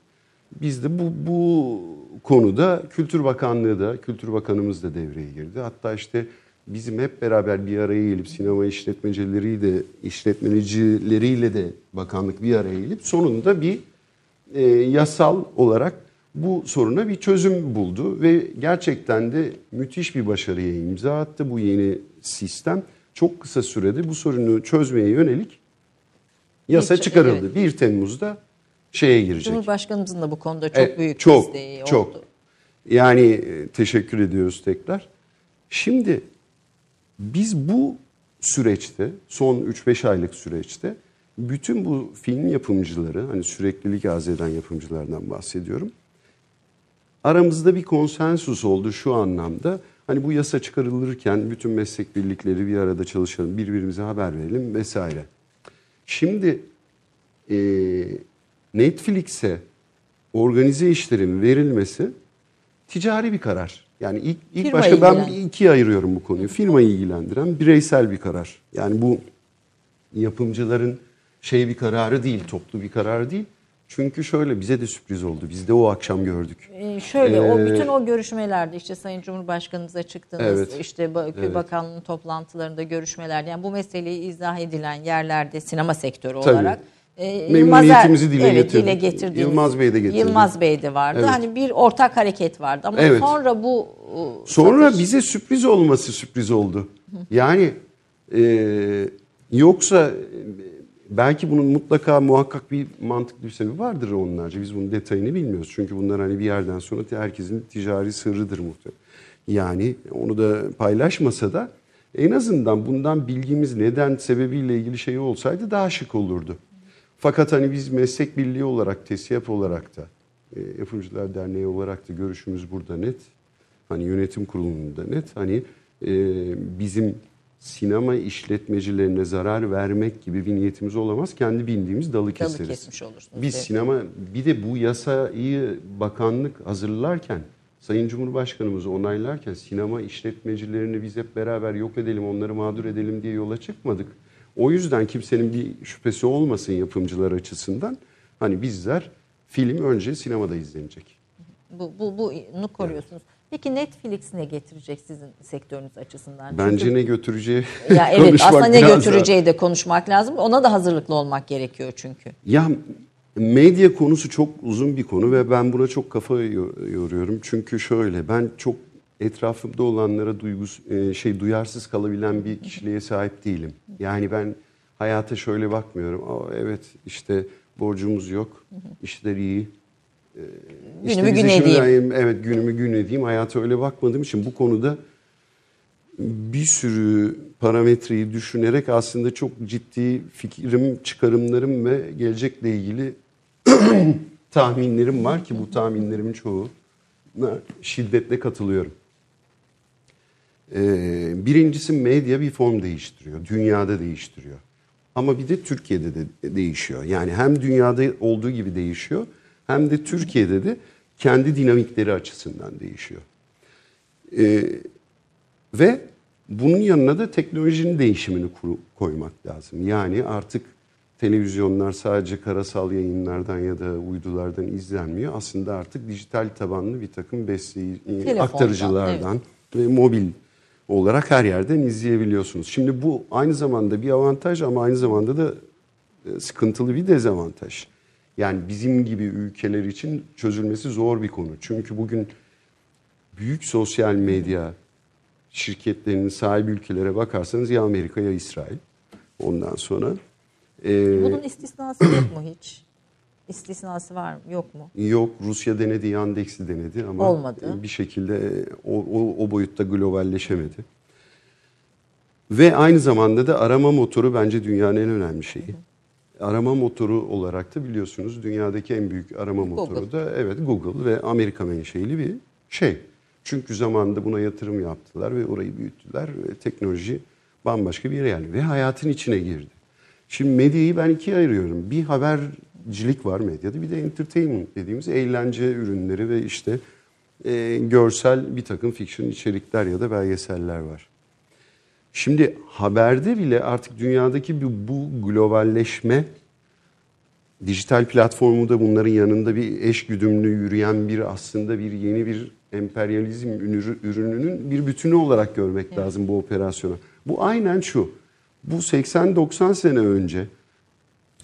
Biz de bu, bu konuda Kültür Bakanlığı da, Kültür Bakanımız da devreye girdi. Hatta işte bizim hep beraber bir araya gelip sinema işletmecileriyle, işletmecileriyle de bakanlık bir araya gelip sonunda bir e, yasal olarak bu soruna bir çözüm buldu ve gerçekten de müthiş bir başarıya imza attı bu yeni sistem. Çok kısa sürede bu sorunu çözmeye yönelik yasa Bir- çıkarıldı. 1 Temmuz'da şeye girecek. Cumhurbaşkanımızın da bu konuda çok E, büyük çok, desteği çok. oldu. Yani e, teşekkür ediyoruz tekrar. Şimdi biz bu süreçte son 3-5 aylık süreçte bütün bu film yapımcıları hani süreklilik arz eden yapımcılardan bahsediyorum. Aramızda bir konsensus oldu şu anlamda. Hani bu yasa çıkarılırken bütün meslek birlikleri bir arada çalışalım, birbirimize haber verelim vesaire. Şimdi e, Netflix'e organize işlerin verilmesi ticari bir karar. Yani ilk, ilk Firma başta ben ikiye ayırıyorum bu konuyu. Firmayı ilgilendiren bireysel bir karar. Yani bu yapımcıların şey bir kararı değil, toplu bir karar değil. Çünkü şöyle bize de sürpriz oldu. Biz de o akşam gördük. Ee, şöyle o Ee, bütün o görüşmelerde işte Sayın Cumhurbaşkanımıza çıktınız Evet. işte ba- Köy Bakanlığı'nın toplantılarında görüşmelerde yani bu meseleyi izah edilen yerlerde sinema sektörü Tabii. olarak e, Memnuniyetimizi dile evet, getirdik. dile getirdiğiniz- Yılmaz Bey de getirdi. Yılmaz Bey de vardı. Evet. Hani bir ortak hareket vardı ama Evet. sonra bu e, Sonra satış- bize sürpriz olması sürpriz oldu. Yani e, yoksa e, belki bunun mutlaka muhakkak bir mantıklı bir sebebi vardır onlarca. Biz bunun detayını bilmiyoruz. Çünkü bunlar hani bir yerden sonra herkesin ticari sırrıdır muhtemelen. Yani onu da paylaşmasa da en azından bundan bilgimiz neden sebebiyle ilgili şey olsaydı daha şık olurdu. Fakat hani biz meslek birliği olarak, TESİAP olarak da, e, Yapımcılar Derneği olarak da görüşümüz burada net. Hani yönetim kurulunda net. Hani e, bizim sinema işletmecilerine zarar vermek gibi bir niyetimiz olamaz. Kendi bildiğimiz dalı keseriz. kesmiş olursunuz. Biz Evet. sinema bir de bu yasayı bakanlık hazırlarken Sayın Cumhurbaşkanımız onaylarken sinema işletmecilerini biz hep beraber yok edelim, onları mağdur edelim diye yola çıkmadık. O yüzden kimsenin bir şüphesi olmasın yapımcılar açısından. Hani bizler film önce sinemada izlenecek. Bu, bu, bunu koruyorsunuz. Peki Netflix ne getirecek sizin sektörünüz açısından? Bence Çünkü- ne götüreceği ya evet aslında ne biraz daha- götüreceği de konuşmak lazım. Ona da hazırlıklı olmak gerekiyor çünkü. Ya medya konusu çok uzun bir konu ve ben buna çok kafa yo- yoruyorum. Çünkü şöyle ben çok etrafımda olanlara duygus e, şey duyarsız kalabilen bir kişiliğe sahip değilim. Yani ben hayata şöyle bakmıyorum. Aa, evet işte borcumuz yok. işler iyi. İşte Günümü gün edeyim. Evet günümü gün edeyim. Hayata öyle bakmadığım için bu konuda bir sürü parametreyi düşünerek aslında çok ciddi fikrim, çıkarımlarım ve gelecekle ilgili tahminlerim var ki bu tahminlerimin çoğuna şiddetle katılıyorum. Ee, birincisi medya bir form değiştiriyor, dünyada değiştiriyor. Ama bir de Türkiye'de de değişiyor. Yani hem dünyada olduğu gibi değişiyor hem de Türkiye'de de kendi dinamikleri açısından değişiyor. Ee, ve bunun yanına da teknolojinin değişimini kuru- koymak lazım. Yani artık televizyonlar sadece karasal yayınlardan ya da uydulardan izlenmiyor. Aslında artık dijital tabanlı bir takım besleyi Telefondan, aktarıcılardan ve mobil olarak her yerden izleyebiliyorsunuz. Şimdi bu aynı zamanda bir avantaj ama aynı zamanda da e, sıkıntılı bir dezavantaj. Yani bizim gibi ülkeler için çözülmesi zor bir konu. Çünkü bugün büyük sosyal medya şirketlerinin sahibi ülkelere bakarsanız ya Amerika ya İsrail. Ondan sonra e, Bunun istisnası yok mu hiç? İstisnası var mı? Yok mu? yok Rusya denedi, Yandex'i denedi ama Olmadı. bir şekilde o, o, o boyutta globalleşemedi. Ve aynı zamanda da arama motoru bence dünyanın en önemli şeyi. Arama motoru olarak da biliyorsunuz dünyadaki en büyük arama motoru da evet Google ve Amerika menşeili bir şey. Çünkü zamanında buna yatırım yaptılar ve orayı büyüttüler ve teknoloji bambaşka bir yere geldi ve hayatın içine girdi. Şimdi medyayı ben ikiye ayırıyorum. Bir habercilik var medyada bir de entertainment dediğimiz eğlence ürünleri ve işte e, görsel bir takım fiction içerikler ya da belgeseller var. Şimdi haberde bile artık dünyadaki bu, bu globalleşme dijital platformu da bunların yanında bir eş güdümlü yürüyen bir aslında bir yeni bir emperyalizm ürü- ürününün bir bütünü olarak görmek lazım bu operasyonu. Bu aynen şu. Bu 80-90 sene önce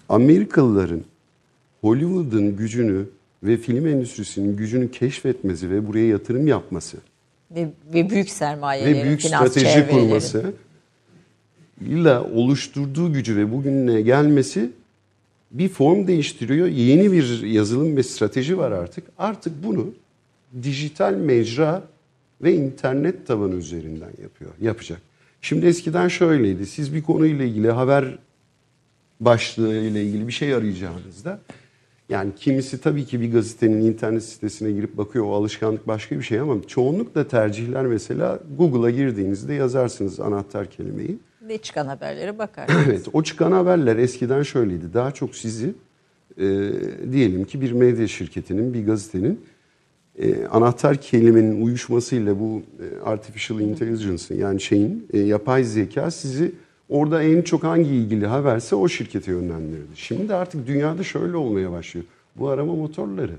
Amerikalıların Hollywood'un gücünü ve film endüstrisinin gücünü keşfetmesi ve buraya yatırım yapması Ve, ve büyük sermayelerin, ve büyük strateji çevrelerin. kurması ile oluşturduğu gücü ve bugüne gelmesi bir form değiştiriyor. Yeni bir yazılım ve strateji var artık. Artık bunu dijital mecra ve internet tabanı üzerinden yapıyor, yapacak. Şimdi eskiden şöyleydi. Siz bir konuyla ilgili haber başlığı ile ilgili bir şey arayacağınızda yani kimisi tabii ki bir gazetenin internet sitesine girip bakıyor o alışkanlık başka bir şey ama çoğunlukla tercihler mesela Google'a girdiğinizde yazarsınız anahtar kelimeyi. Ve çıkan haberlere bakar. Evet o çıkan haberler eskiden şöyleydi. Daha çok sizi e, diyelim ki bir medya şirketinin, bir gazetenin e, anahtar kelimenin uyuşmasıyla bu e, artificial intelligence'ın yani şeyin e, yapay zeka sizi orada en çok hangi ilgili haberse o şirkete yönlendirirdi. Şimdi artık dünyada şöyle olmaya başlıyor. Bu arama motorları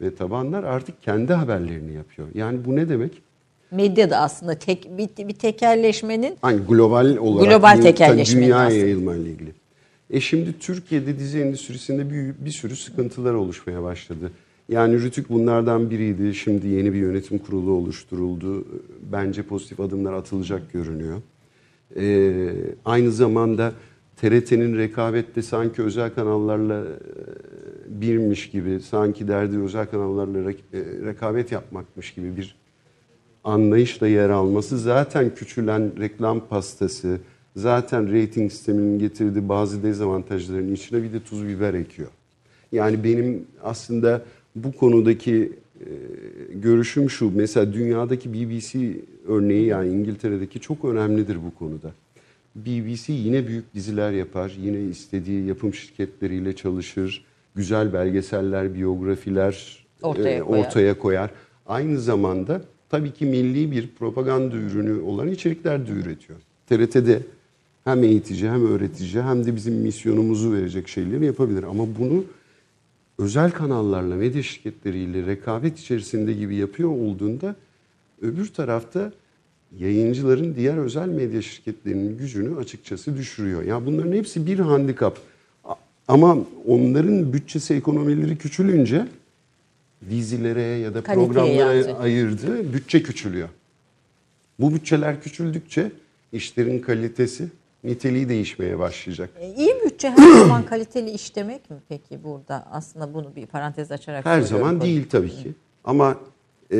ve tabanlar artık kendi haberlerini yapıyor. Yani bu ne demek? Medya da aslında tek bir, bir tekelleşmenin Hani global olarak Global tekelleşmenin dünyaya aslında. yayılma ile ilgili. E şimdi Türkiye'de dizi endüstrisinde bir, bir sürü sıkıntılar oluşmaya başladı. Yani Rütük bunlardan biriydi. Şimdi yeni bir yönetim kurulu oluşturuldu. Bence pozitif adımlar atılacak görünüyor. Ee, aynı zamanda TRT'nin rekabette sanki özel kanallarla e, birmiş gibi, sanki derdi özel kanallarla e, rekabet yapmakmış gibi bir anlayışla yer alması zaten küçülen reklam pastası, zaten rating sisteminin getirdiği bazı dezavantajların içine bir de tuz biber ekiyor. Yani benim aslında bu konudaki e, görüşüm şu. Mesela dünyadaki BBC örneği yani İngiltere'deki çok önemlidir bu konuda. BBC yine büyük diziler yapar. Yine istediği yapım şirketleriyle çalışır. Güzel belgeseller, biyografiler Ortaya e, koyar. ortaya koyar. Aynı zamanda tabii ki milli bir propaganda ürünü olan içerikler de üretiyor. TRT'de hem eğitici hem öğretici hem de bizim misyonumuzu verecek şeyleri yapabilir. Ama bunu özel kanallarla, medya şirketleriyle rekabet içerisinde gibi yapıyor olduğunda öbür tarafta yayıncıların diğer özel medya şirketlerinin gücünü açıkçası düşürüyor. Ya bunların hepsi bir handikap. Ama onların bütçesi, ekonomileri küçülünce dizilere ya da Kaliteye programlara yansıyor. ayırdığı bütçe küçülüyor. Bu bütçeler küçüldükçe işlerin kalitesi, niteliği değişmeye başlayacak. E, İyi bütçe her zaman kaliteli iş demek mi peki burada? Aslında bunu bir parantez açarak Her zaman değil tabii ki. Ama e,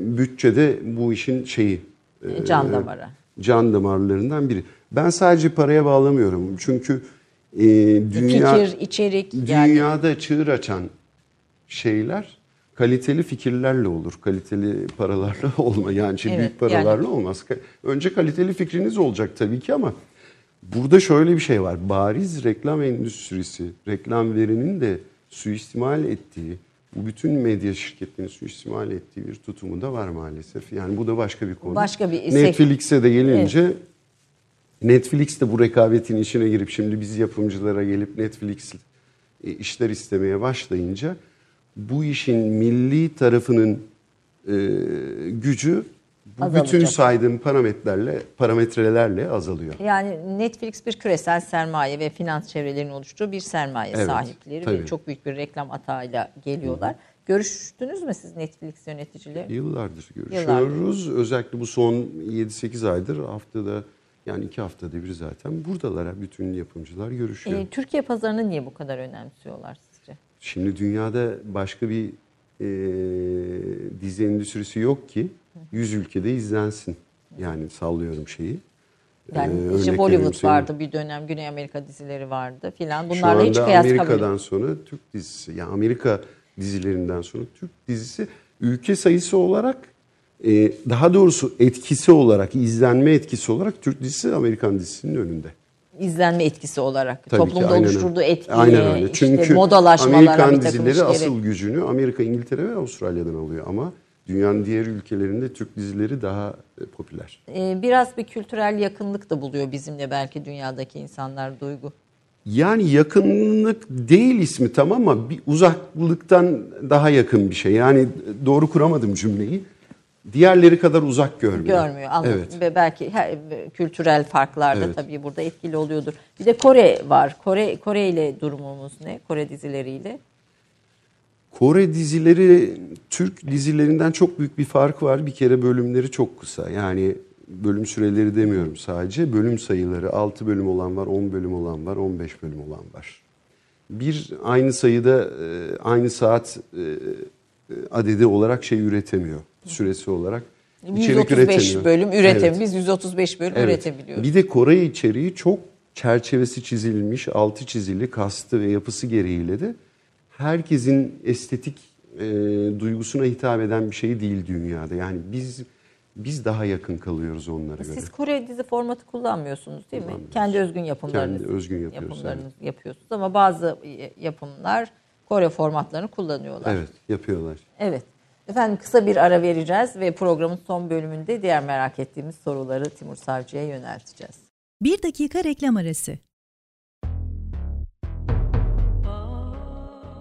bütçede bu işin şeyi e, Can damarı. can damarlarından biri. Ben sadece paraya bağlamıyorum. Çünkü e, dünya Fikir, içerik yani dünyada çığır açan şeyler kaliteli fikirlerle olur. Kaliteli paralarla olma. Yani şey, Evet, büyük paralarla olmaz. Ka- Önce kaliteli fikriniz olacak tabii ki ama burada şöyle bir şey var. Bariz reklam endüstrisi, reklam verinin de suistimal ettiği, bu bütün medya şirketlerinin suistimal ettiği bir tutumu da var maalesef. Yani bu da başka bir konu. Başka bir- Netflix'e de gelince Netflix de bu rekabetin içine girip şimdi biz yapımcılara gelip Netflix e, işler istemeye başlayınca bu işin milli tarafının e, gücü bu bütün Azalacak. saydığım parametrelerle parametrelerle azalıyor. Yani Netflix bir küresel sermaye ve finans çevrelerinin oluşturduğu bir sermaye Evet, sahipleri ve tabii. çok büyük bir reklam atağıyla geliyorlar. Görüştünüz mü siz Netflix yöneticileri? Yıllardır görüşüyoruz. Özellikle bu son 7-8 aydır haftada yani iki haftada bir zaten buradalar bütün yapımcılar görüşüyor. Ee, Türkiye pazarını niye bu kadar önemsiyorlar sizce? Şimdi dünyada başka bir e, dizi endüstrisi yok ki 100 ülkede izlensin. Yani sallıyorum şeyi. Yani Ee, işte Bollywood senin- vardı bir dönem, Güney Amerika dizileri vardı filan. Bunlarla hiç kıyas kabul Amerika'dan sonra Türk dizisi, yani Amerika dizilerinden sonra Türk dizisi ülke sayısı olarak e, daha doğrusu etkisi olarak, izlenme etkisi olarak Türk dizisi Amerikan dizisinin önünde. izlenme etkisi olarak. Tabii ki, Toplumda aynen oluşturduğu etkiyi, Aynen öyle. işte Çünkü modalaşmalara Amerikan dizileri işleri. asıl gücünü Amerika, İngiltere ve Avustralya'dan alıyor ama dünyanın diğer ülkelerinde Türk dizileri daha e, popüler. Ee, biraz bir kültürel yakınlık da buluyor bizimle belki dünyadaki insanlar duygu. Yani yakınlık değil ismi tamam ama bir uzaklıktan daha yakın bir şey. Yani doğru kuramadım cümleyi. Diğerleri kadar uzak görmüyor. Görmüyor anladım. Evet. Ve belki her, kültürel farklar da Evet. tabii burada etkili oluyordur. Bir de Kore var. Kore Kore ile durumumuz ne? Kore dizileriyle. Kore dizileri Türk dizilerinden çok büyük bir fark var. Bir kere bölümleri çok kısa. Yani bölüm süreleri demiyorum sadece. Bölüm sayıları 6 bölüm olan var, 10 bölüm olan var, 15 bölüm olan var. Bir aynı sayıda e, aynı saat e, e, adedi olarak şey üretemiyor. Süresi olarak. içerik 135 üretemiyor. bölüm üretem. Evet. Biz 135 bölüm Evet. üretebiliyoruz. Bir de Kore içeriği çok çerçevesi çizilmiş, altı çizili, kastı ve yapısı gereğiyle de herkesin estetik e, duygusuna hitap eden bir şey değil dünyada. Yani biz biz daha yakın kalıyoruz onlara göre. Siz Kore dizi formatı kullanmıyorsunuz değil mi? Kendi özgün yapımlarınız. Kendi özgün yapıyoruz, Yapımlarınız yapıyorsunuz ama bazı yapımlar Kore formatlarını kullanıyorlar. Evet, yapıyorlar. Evet. Efendim kısa bir ara vereceğiz ve programın son bölümünde diğer merak ettiğimiz soruları Timur Savcı'ya yönelteceğiz. Bir dakika reklam arası.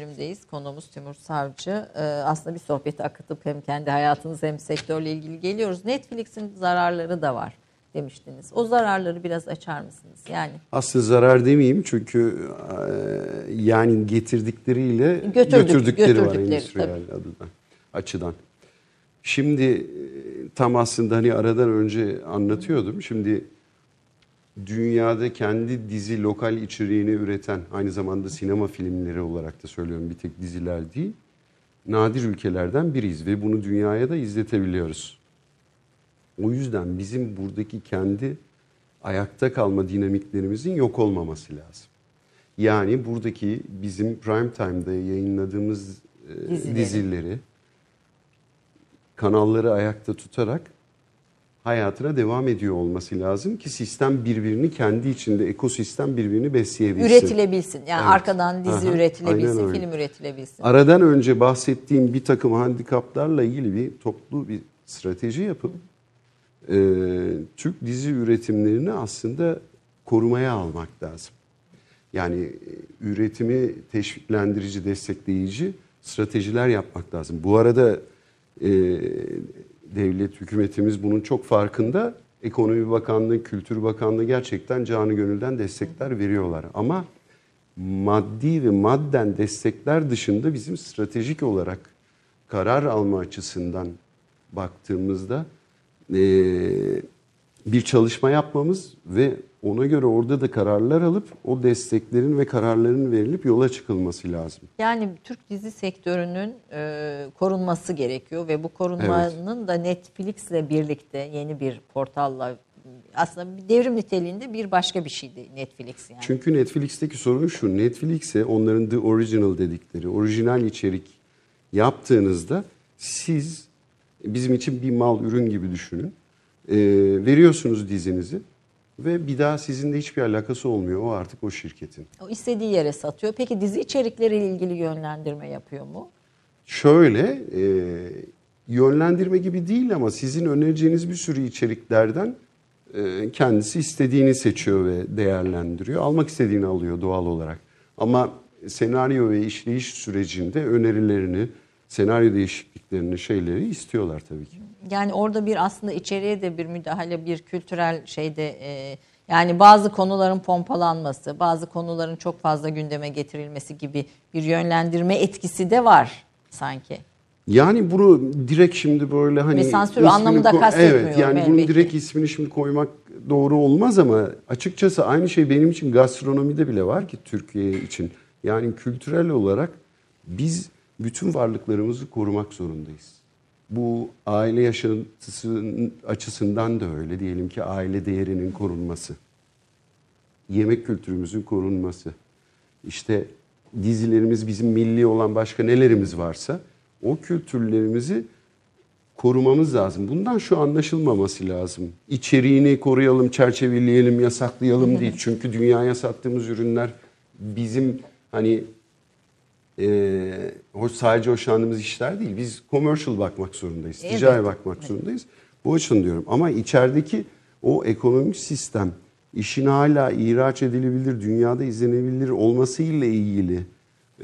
Bölümdeyiz. Konuğumuz Timur Savcı. Ee, aslında bir sohbeti akıtıp hem kendi hayatınız hem sektörle ilgili geliyoruz. Netflix'in zararları da var demiştiniz. O zararları biraz açar mısınız? Yani Aslında zarar demeyeyim çünkü e, yani getirdikleriyle Götürdük- götürdükleri, var götürdükleri, endüstriyel adından, açıdan. Şimdi e, tam aslında hani aradan önce anlatıyordum. Şimdi dünyada kendi dizi lokal içeriğini üreten aynı zamanda sinema filmleri olarak da söylüyorum bir tek diziler değil. Nadir ülkelerden biriyiz ve bunu dünyaya da izletebiliyoruz. O yüzden bizim buradaki kendi ayakta kalma dinamiklerimizin yok olmaması lazım. Yani buradaki bizim prime time'da yayınladığımız e, Dizileri. dizileri kanalları ayakta tutarak hayatına devam ediyor olması lazım ki sistem birbirini kendi içinde ekosistem birbirini besleyebilsin. üretilebilsin. Yani Evet. arkadan dizi Aha, üretilebilsin, film üretilebilsin. Aradan önce bahsettiğim bir takım handikaplarla ilgili bir toplu bir strateji yapıp e, Türk dizi üretimlerini aslında korumaya almak lazım. Yani e, üretimi teşviklendirici, destekleyici stratejiler yapmak lazım. Bu arada e, devlet, hükümetimiz bunun çok farkında. Ekonomi Bakanlığı, Kültür Bakanlığı gerçekten canı gönülden destekler veriyorlar. Ama maddi ve madden destekler dışında bizim stratejik olarak karar alma açısından baktığımızda eee, bir çalışma yapmamız ve ona göre orada da kararlar alıp o desteklerin ve kararların verilip yola çıkılması lazım. Yani Türk dizi sektörünün e, korunması gerekiyor ve bu korunmanın da Netflix'le birlikte yeni bir portalla aslında bir devrim niteliğinde bir başka bir şeydi Netflix yani. Çünkü Netflix'teki sorun şu. Netflix'e onların the original dedikleri orijinal içerik yaptığınızda siz bizim için bir mal ürün gibi düşünün. Ee, veriyorsunuz dizinizi ve bir daha sizinle hiçbir alakası olmuyor. O artık o şirketin. O istediği yere satıyor. Peki dizi içerikleriyle ilgili yönlendirme yapıyor mu? Şöyle e, yönlendirme gibi değil ama sizin önereceğiniz bir sürü içeriklerden e, kendisi istediğini seçiyor ve değerlendiriyor. Almak istediğini alıyor doğal olarak. Ama senaryo ve işleyiş sürecinde önerilerini, senaryo değişikliklerini, şeyleri istiyorlar tabii ki. Yani orada bir aslında içeriye de bir müdahale, bir kültürel şeyde e, yani bazı konuların pompalanması, bazı konuların çok fazla gündeme getirilmesi gibi bir yönlendirme etkisi de var sanki. Yani bunu direkt şimdi böyle hani... Ve sansür anlamında kastetmiyorum Evet yani bunun elbette. direkt ismini şimdi koymak doğru olmaz ama açıkçası aynı şey benim için gastronomide bile var ki Türkiye için. Yani kültürel olarak biz bütün varlıklarımızı korumak zorundayız. Bu aile yaşantısı açısından da öyle diyelim ki aile değerinin korunması. Yemek kültürümüzün korunması. İşte dizilerimiz bizim milli olan başka nelerimiz varsa o kültürlerimizi korumamız lazım. Bundan şu anlaşılmaması lazım. İçeriğini koruyalım, çerçeveleyelim, yasaklayalım değil. Çünkü dünyaya sattığımız ürünler bizim hani e, hoş sadece hoşlandığımız işler değil. Biz commercial bakmak zorundayız, Evet. ticari bakmak zorundayız. Bu açın diyorum. Ama içerideki o ekonomik sistem işin hala ihraç edilebilir, dünyada izlenebilir olmasıyla ilgili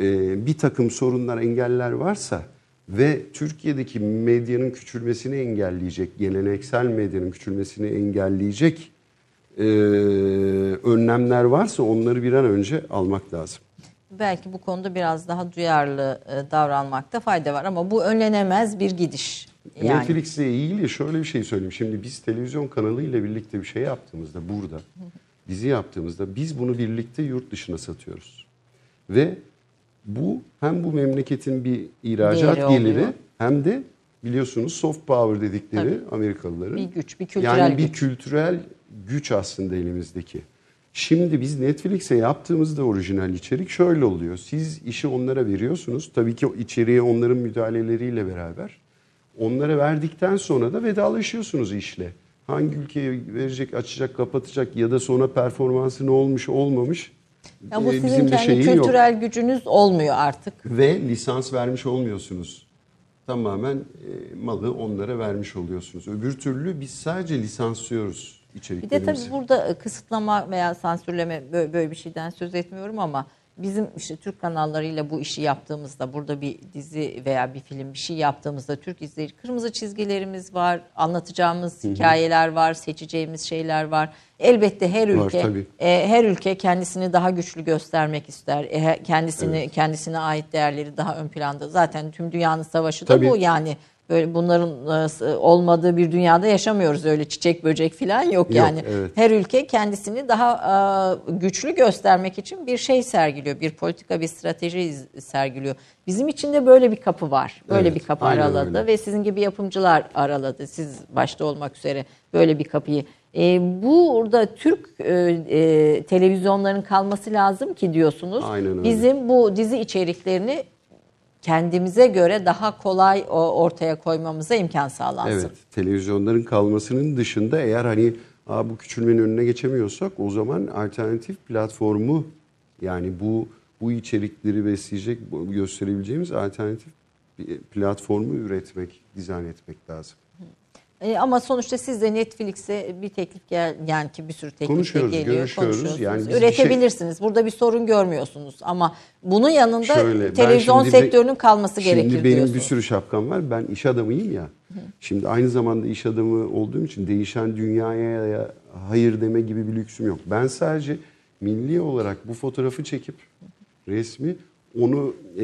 e, bir takım sorunlar, engeller varsa ve Türkiye'deki medyanın küçülmesini engelleyecek, geleneksel medyanın küçülmesini engelleyecek e, önlemler varsa onları bir an önce almak lazım. Belki bu konuda biraz daha duyarlı e, davranmakta fayda var ama bu önlenemez bir gidiş. Yani. Netflix'le ilgili şöyle bir şey söyleyeyim. Şimdi biz televizyon kanalıyla birlikte bir şey yaptığımızda burada, dizi yaptığımızda biz bunu birlikte yurt dışına satıyoruz. Ve bu hem bu memleketin bir ihracat Değeri geliri oluyor. hem de biliyorsunuz soft power dedikleri Amerikalıların. Bir güç, bir kültürel yani bir güç. kültürel güç aslında elimizdeki. Şimdi biz Netflix'e yaptığımızda orijinal içerik şöyle oluyor. Siz işi onlara veriyorsunuz. Tabii ki o içeriğe onların müdahaleleriyle beraber. Onlara verdikten sonra da vedalaşıyorsunuz işle. Hangi ülkeye verecek, açacak, kapatacak ya da sonra performansı ne olmuş, olmamış. Ya bu e, sizin kendi şeyi yok. kültürel gücünüz olmuyor artık. Ve lisans vermiş olmuyorsunuz. Tamamen e, malı onlara vermiş oluyorsunuz. Öbür türlü biz sadece lisanslıyoruz Bir de tabii burada e, kısıtlama veya sansürleme böyle, bir şeyden söz etmiyorum ama bizim işte Türk kanallarıyla bu işi yaptığımızda burada bir dizi veya bir film bir şey yaptığımızda Türk izleyici kırmızı çizgilerimiz var, anlatacağımız hikayeler var, seçeceğimiz şeyler var. Elbette her Var, ülke tabii. e, her ülke kendisini daha güçlü göstermek ister. E, kendisini kendisine ait değerleri daha ön planda. Zaten tüm dünyanın savaşı da Tabii. bu yani. Böyle bunların e, s- olmadığı bir dünyada yaşamıyoruz. Öyle çiçek böcek falan yok, Yok, yani. evet. Her ülke kendisini daha e, güçlü göstermek için bir şey sergiliyor. Bir politika, bir strateji sergiliyor. Bizim için de böyle bir kapı var. Böyle Evet, bir kapı araladı öyle. ve sizin gibi yapımcılar araladı. Siz başta olmak üzere böyle bir kapıyı. E, burada Türk e, e, televizyonların kalması lazım ki diyorsunuz. Aynen öyle. Bizim bu dizi içeriklerini kendimize göre daha kolay ortaya koymamıza imkan sağlansın. Evet, televizyonların kalmasının dışında eğer hani Aa, bu küçülmenin önüne geçemiyorsak o zaman alternatif platformu yani bu bu içerikleri besleyecek, gösterebileceğimiz alternatif platformu üretmek, dizayn etmek lazım. E, ama sonuçta siz de Netflix'e bir teklif gel yani ki bir sürü teklif de Konuşuyoruz, geliyor. görüşüyoruz. konuşuyorsunuz. Yani bir Üretebilirsiniz. Burada bir sorun görmüyorsunuz ama bunun yanında Şöyle, televizyon şimdi sektörünün kalması gerekir Şimdi benim diyorsunuz. bir sürü şapkam var. Ben iş adamıyım ya. Şimdi aynı zamanda iş adamı olduğum için değişen dünyaya ya hayır deme gibi bir lüksüm yok. Ben sadece milli olarak bu fotoğrafı çekip resmi onu e,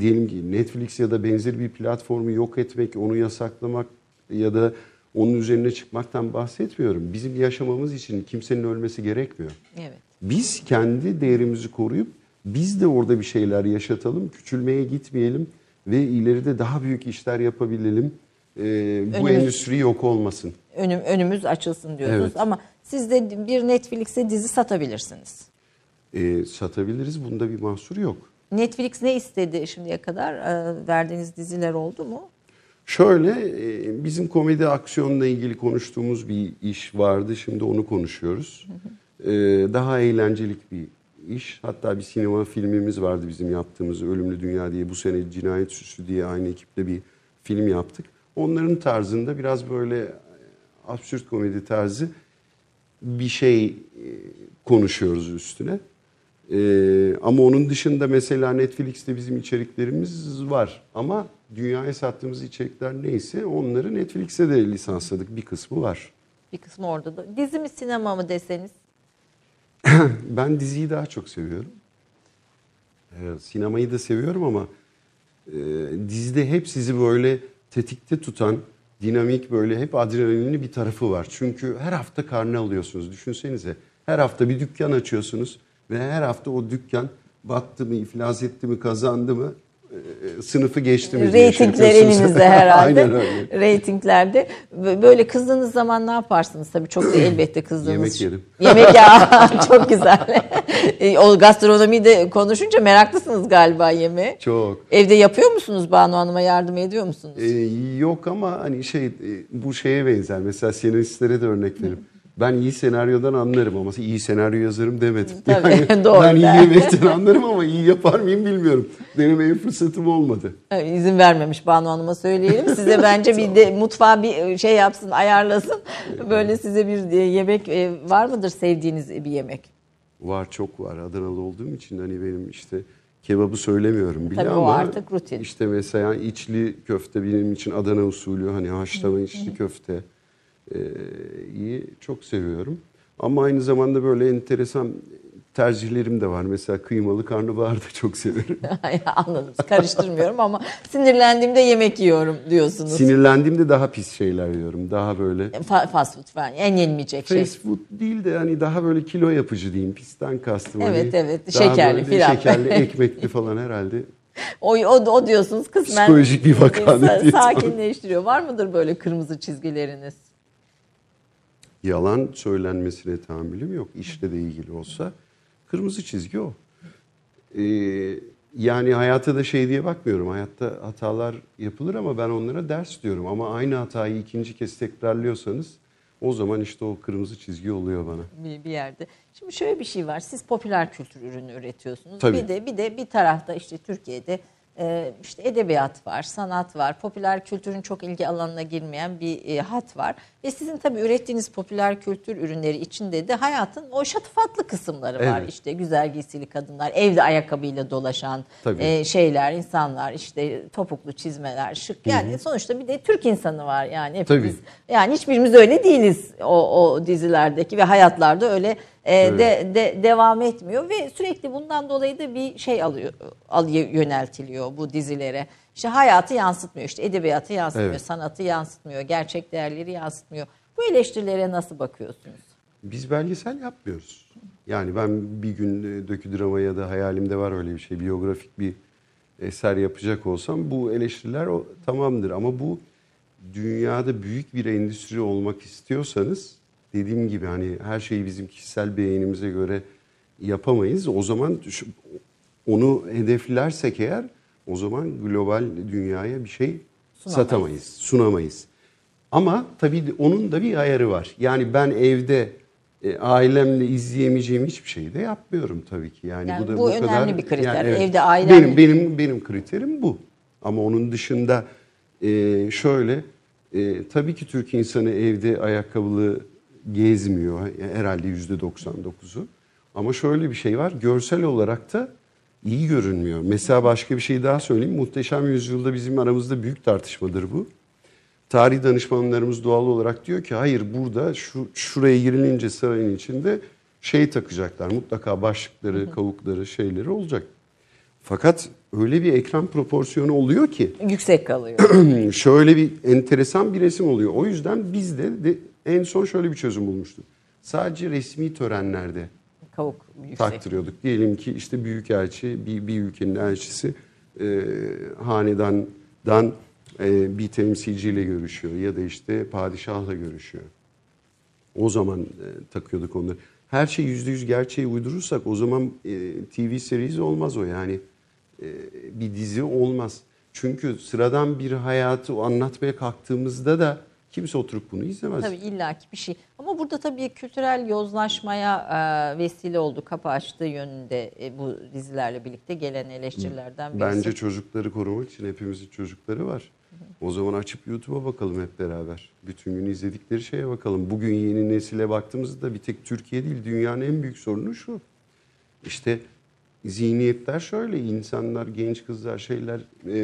diyelim ki Netflix ya da benzeri bir platformu yok etmek, onu yasaklamak ya da onun üzerine çıkmaktan bahsetmiyorum. Bizim yaşamamız için kimsenin ölmesi gerekmiyor. Evet. Biz kendi değerimizi koruyup biz de orada bir şeyler yaşatalım, küçülmeye gitmeyelim ve ileride daha büyük işler yapabilelim. Ee, bu Önümüz- endüstri yok olmasın. Önüm, önümüz açılsın diyorsunuz Evet. ama siz de bir Netflix'e dizi satabilirsiniz. Ee, satabiliriz, bunda bir mahsur yok. Netflix ne istedi şimdiye kadar? E, verdiğiniz diziler oldu mu? Şöyle, e, bizim komedi aksiyonla ilgili konuştuğumuz bir iş vardı, şimdi onu konuşuyoruz. Ee, daha eğlencelik bir iş. Hatta bir sinema filmimiz vardı bizim yaptığımız Ölümlü Dünya diye. Bu sene Cinayet Süsü diye aynı ekiple bir film yaptık. Onların tarzında biraz böyle e, absürt komedi tarzı bir şey e, konuşuyoruz üstüne. Ee, ama onun dışında mesela Netflix'te bizim içeriklerimiz var. Ama dünyaya sattığımız içerikler neyse onları Netflix'e de lisansladık. Bir kısmı var. Bir kısmı orada da. Dizi mi sinema mı deseniz? Ben diziyi daha çok seviyorum. Evet, sinemayı da seviyorum ama e, dizide hep sizi böyle tetikte tutan, dinamik böyle hep adrenalinli bir tarafı var. Çünkü her hafta karne alıyorsunuz. Düşünsenize. Her hafta bir dükkan açıyorsunuz ve her hafta o dükkan battı mı, iflas etti mi, kazandı mı, sınıfı geçti mi diye şey Reytingler elinizde herhalde. Aynen öyle. Reytinglerde. Böyle kızdığınız zaman ne yaparsınız? Tabii çok da elbette kızdığınız. Yemek yerim. Yemek ya çok güzel. E, o gastronomiyi de konuşunca meraklısınız galiba yemeğe. Çok. Evde yapıyor musunuz Banu Hanım'a yardım ediyor musunuz? Ee, yok ama hani şey e, bu şeye benzer. Mesela senaristlere de örnek veririm. Ben iyi senaryodan anlarım ama iyi senaryo yazarım demedim. Tabii, doğru Ben iyi yemekten anlarım ama iyi yapar mıyım bilmiyorum. Denemeye fırsatım olmadı. İzin vermemiş Banu Hanım'a söyleyelim. Size bence bir de mutfağa bir şey yapsın, ayarlasın. Böyle size bir e, yemek e, var mıdır sevdiğiniz bir yemek? Var çok var. Adanalı olduğum için hani benim işte kebabı söylemiyorum bile Tabii o ama artık rutin. işte mesela içli köfte benim için Adana usulü hani haşlama içli köfte e, iyi çok seviyorum. Ama aynı zamanda böyle enteresan tercihlerim de var. Mesela kıymalı karnabahar da çok severim. Anladım. Karıştırmıyorum ama sinirlendiğimde yemek yiyorum diyorsunuz. Sinirlendiğimde daha pis şeyler yiyorum. Daha böyle Fa- fast food falan en yenilmeyecek şey. fast food değil de hani daha böyle kilo yapıcı diyeyim. Pisten kastım. Evet, hani evet. daha Şekerli böyle filan. Şekerli, ekmekli falan herhalde. O, o, o diyorsunuz kısmen Psikolojik bir vaka sa- netice. sakinleştiriyor. Var mıdır böyle kırmızı çizgileriniz? Yalan söylenmesine tahammülüm yok. İşle de ilgili olsa kırmızı çizgi o. Ee, yani hayata da şey diye bakmıyorum. Hayatta hatalar yapılır ama ben onlara ders diyorum. Ama aynı hatayı ikinci kez tekrarlıyorsanız o zaman işte o kırmızı çizgi oluyor bana. bir, bir yerde. Şimdi şöyle bir şey var. Siz popüler kültür ürünü üretiyorsunuz. Tabii. Bir de bir de bir tarafta işte Türkiye'de e, işte edebiyat var, sanat var, popüler kültürün çok ilgi alanına girmeyen bir e, hat var. Ve sizin tabii ürettiğiniz popüler kültür ürünleri içinde de hayatın o şatafatlı kısımları var. Evet. İşte güzel giysili kadınlar, evde ayakkabıyla dolaşan Tabii. e, şeyler, insanlar, işte topuklu çizmeler, şık. Yani sonuçta bir de Türk insanı var yani hepimiz. Tabii. Yani hiçbirimiz öyle değiliz o, o dizilerdeki ve hayatlarda öyle e, de, de devam etmiyor ve sürekli bundan dolayı da bir şey alıyor, alıyor yöneltiliyor bu dizilere. İşte hayatı yansıtmıyor, işte edebiyatı yansıtmıyor, Evet. sanatı yansıtmıyor, gerçek değerleri yansıtmıyor. Bu eleştirilere nasıl bakıyorsunuz? Biz belgesel yapmıyoruz. Yani ben bir gün e, döküdrama ya da hayalimde var öyle bir şey. Biyografik bir eser yapacak olsam bu eleştiriler o, tamamdır. Ama bu dünyada büyük bir endüstri olmak istiyorsanız dediğim gibi hani her şeyi bizim kişisel beğenimize göre yapamayız. O zaman onu hedeflersek eğer o zaman global dünyaya bir şey Sunamayız. satamayız, sunamayız. Ama tabii onun da bir ayarı var. Yani ben evde e, ailemle izleyemeyeceğim hiçbir şeyi de yapmıyorum tabii ki. Yani, Yani bu da bu önemli kadar bir kriter. Evde ailemle- benim benim benim kriterim bu. Ama onun dışında e, şöyle e, tabii ki Türk insanı evde ayakkabılı gezmiyor herhalde yüzde 99'u. Ama şöyle bir şey var. Görsel olarak da iyi görünmüyor. Mesela başka bir şey daha söyleyeyim. Muhteşem Yüzyılda bizim aramızda büyük tartışmadır bu. Tarih danışmanlarımız doğal olarak diyor ki hayır burada şu şuraya girilince sarayın içinde şey takacaklar. Mutlaka başlıkları, kavukları, şeyleri olacak. Fakat öyle bir ekran proporsiyonu oluyor ki Yüksek kalıyor. şöyle bir enteresan bir resim oluyor. O yüzden biz de, de en son şöyle bir çözüm bulmuştuk. Sadece resmi törenlerde Kavuk yüksek. taktırıyorduk. Diyelim ki işte büyükelçi, bir, bir ülkenin elçisi e, hanedandan e, bir temsilciyle görüşüyor ya da işte padişahla görüşüyor. O zaman e, takıyorduk onları. Her şey yüzde yüz gerçeği uydurursak o zaman e, TV serisi olmaz o yani. E, bir dizi olmaz. Çünkü sıradan bir hayatı anlatmaya kalktığımızda da kimse oturup bunu izlemez. Tabii illaki bir şey. Ama burada tabii kültürel yozlaşmaya e, vesile oldu, kapı açtığı yönünde e, bu dizilerle birlikte gelen eleştirilerden birisi. Bence çocukları korumak için hepimizin çocukları var. O zaman açıp YouTube'a bakalım hep beraber. Bütün gün izledikleri şeye bakalım. Bugün yeni nesile baktığımızda bir tek Türkiye değil dünyanın en büyük sorunu şu. İşte zihniyetler şöyle insanlar genç kızlar şeyler e,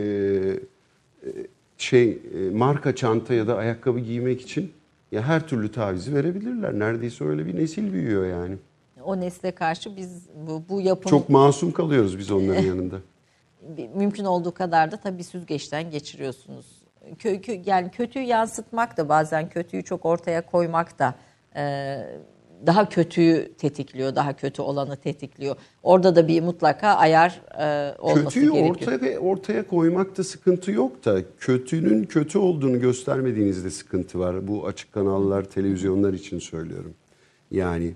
e, şey e, marka çanta ya da ayakkabı giymek için ya her türlü tavizi verebilirler. Neredeyse öyle bir nesil büyüyor yani. o nesle karşı biz bu, bu yapım Çok masum kalıyoruz biz onların yanında. mümkün olduğu kadar da tabii süzgeçten geçiriyorsunuz. Kö, kö- yani kötüyü yansıtmak da bazen kötüyü çok ortaya koymak da e, daha kötüyü tetikliyor, daha kötü olanı tetikliyor. Orada da bir mutlaka ayar e, olması Kötüyü gerekiyor. ortaya, ortaya koymakta sıkıntı yok da kötünün kötü olduğunu göstermediğinizde sıkıntı var. Bu açık kanallar, televizyonlar için söylüyorum. Yani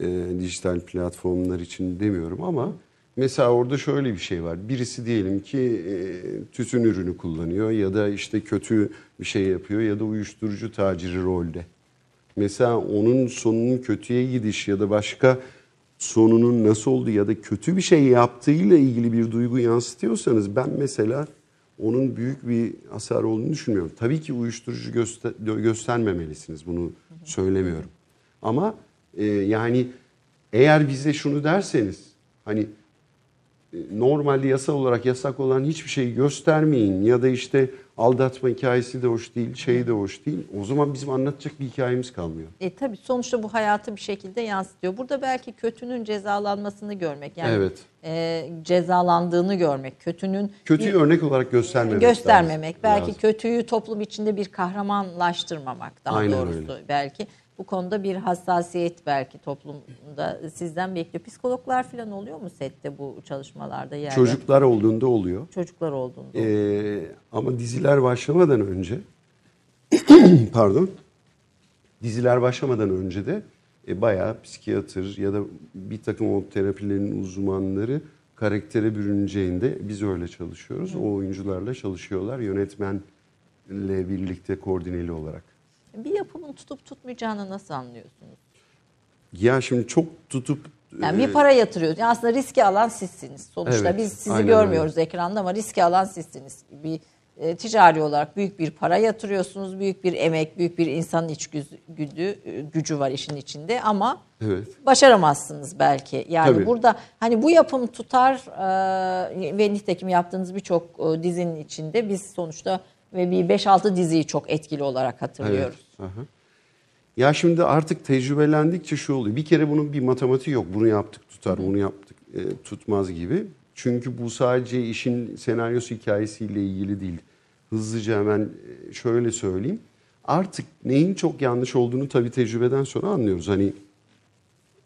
e, dijital platformlar için demiyorum ama mesela orada şöyle bir şey var. Birisi diyelim ki e, tütün ürünü kullanıyor ya da işte kötü bir şey yapıyor ya da uyuşturucu taciri rolde. Mesela onun sonunun kötüye gidiş ya da başka sonunun nasıl olduğu ya da kötü bir şey yaptığıyla ilgili bir duygu yansıtıyorsanız ben mesela onun büyük bir hasar olduğunu düşünmüyorum. Tabii ki uyuşturucu göster göstermemelisiniz bunu söylemiyorum. Ama e, yani eğer bize şunu derseniz hani e, normalde yasal olarak yasak olan hiçbir şeyi göstermeyin ya da işte aldatma hikayesi de hoş değil, şey de hoş değil. O zaman bizim anlatacak bir hikayemiz kalmıyor. E tabii sonuçta bu hayatı bir şekilde yansıtıyor. Burada belki kötünün cezalanmasını görmek yani Evet. e, cezalandığını görmek, kötünün Kötüyü bir- örnek olarak göstermemek göstermemek, lazım. belki Lazım. kötüyü toplum içinde bir kahramanlaştırmamak daha Aynen doğrusu öyle. belki. Bu konuda bir hassasiyet belki toplumda sizden bekliyor. Psikologlar falan oluyor mu sette bu çalışmalarda yerde? Çocuklar olduğunda oluyor. Çocuklar olduğunda. Ee, ama diziler başlamadan önce pardon diziler başlamadan önce de e, bayağı psikiyatr ya da bir takım o terapilerin uzmanları karaktere bürüneceğinde biz öyle çalışıyoruz. O oyuncularla çalışıyorlar yönetmenle birlikte koordineli olarak. Bir yapımın tutup tutmayacağını nasıl anlıyorsunuz? Ya şimdi çok tutup Yani bir para yatırıyoruz. Yani aslında riski alan sizsiniz. Sonuçta Evet, biz sizi görmüyoruz ekranda ama riski alan sizsiniz. Bir e, ticari olarak büyük bir para yatırıyorsunuz. Büyük bir emek, büyük bir insanın iç gücü, gücü, gücü var işin içinde ama Evet. başaramazsınız belki. Yani Tabii. burada hani bu yapım tutar e, ve nitekim yaptığınız birçok e, dizinin içinde biz sonuçta ve bir 5-6 diziyi çok etkili olarak hatırlıyoruz. Evet. Ya şimdi artık tecrübelendikçe şu oluyor. Bir kere bunun bir matematiği yok. Bunu yaptık tutar, bunu yaptık e, tutmaz gibi. Çünkü bu sadece işin senaryosu hikayesiyle ilgili değil. Hızlıca hemen e, şöyle söyleyeyim. Artık neyin çok yanlış olduğunu tabii tecrübeden sonra anlıyoruz. Hani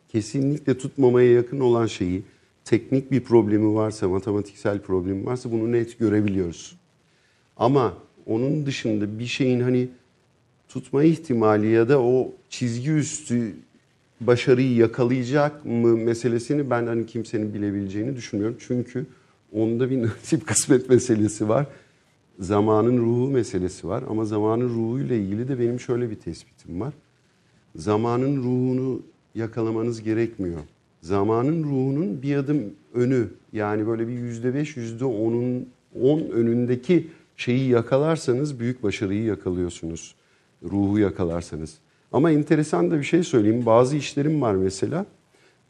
kesinlikle tutmamaya yakın olan şeyi teknik bir problemi varsa, matematiksel problemi varsa bunu net görebiliyoruz. Ama onun dışında bir şeyin hani tutma ihtimali ya da o çizgi üstü başarıyı yakalayacak mı meselesini ben hani kimsenin bilebileceğini düşünmüyorum. Çünkü onda bir nasip kısmet meselesi var. Zamanın ruhu meselesi var ama zamanın ruhuyla ilgili de benim şöyle bir tespitim var. Zamanın ruhunu yakalamanız gerekmiyor. Zamanın ruhunun bir adım önü yani böyle bir yüzde beş, yüzde onun on önündeki şeyi yakalarsanız büyük başarıyı yakalıyorsunuz. Ruhu yakalarsanız. Ama enteresan da bir şey söyleyeyim. Bazı işlerim var mesela.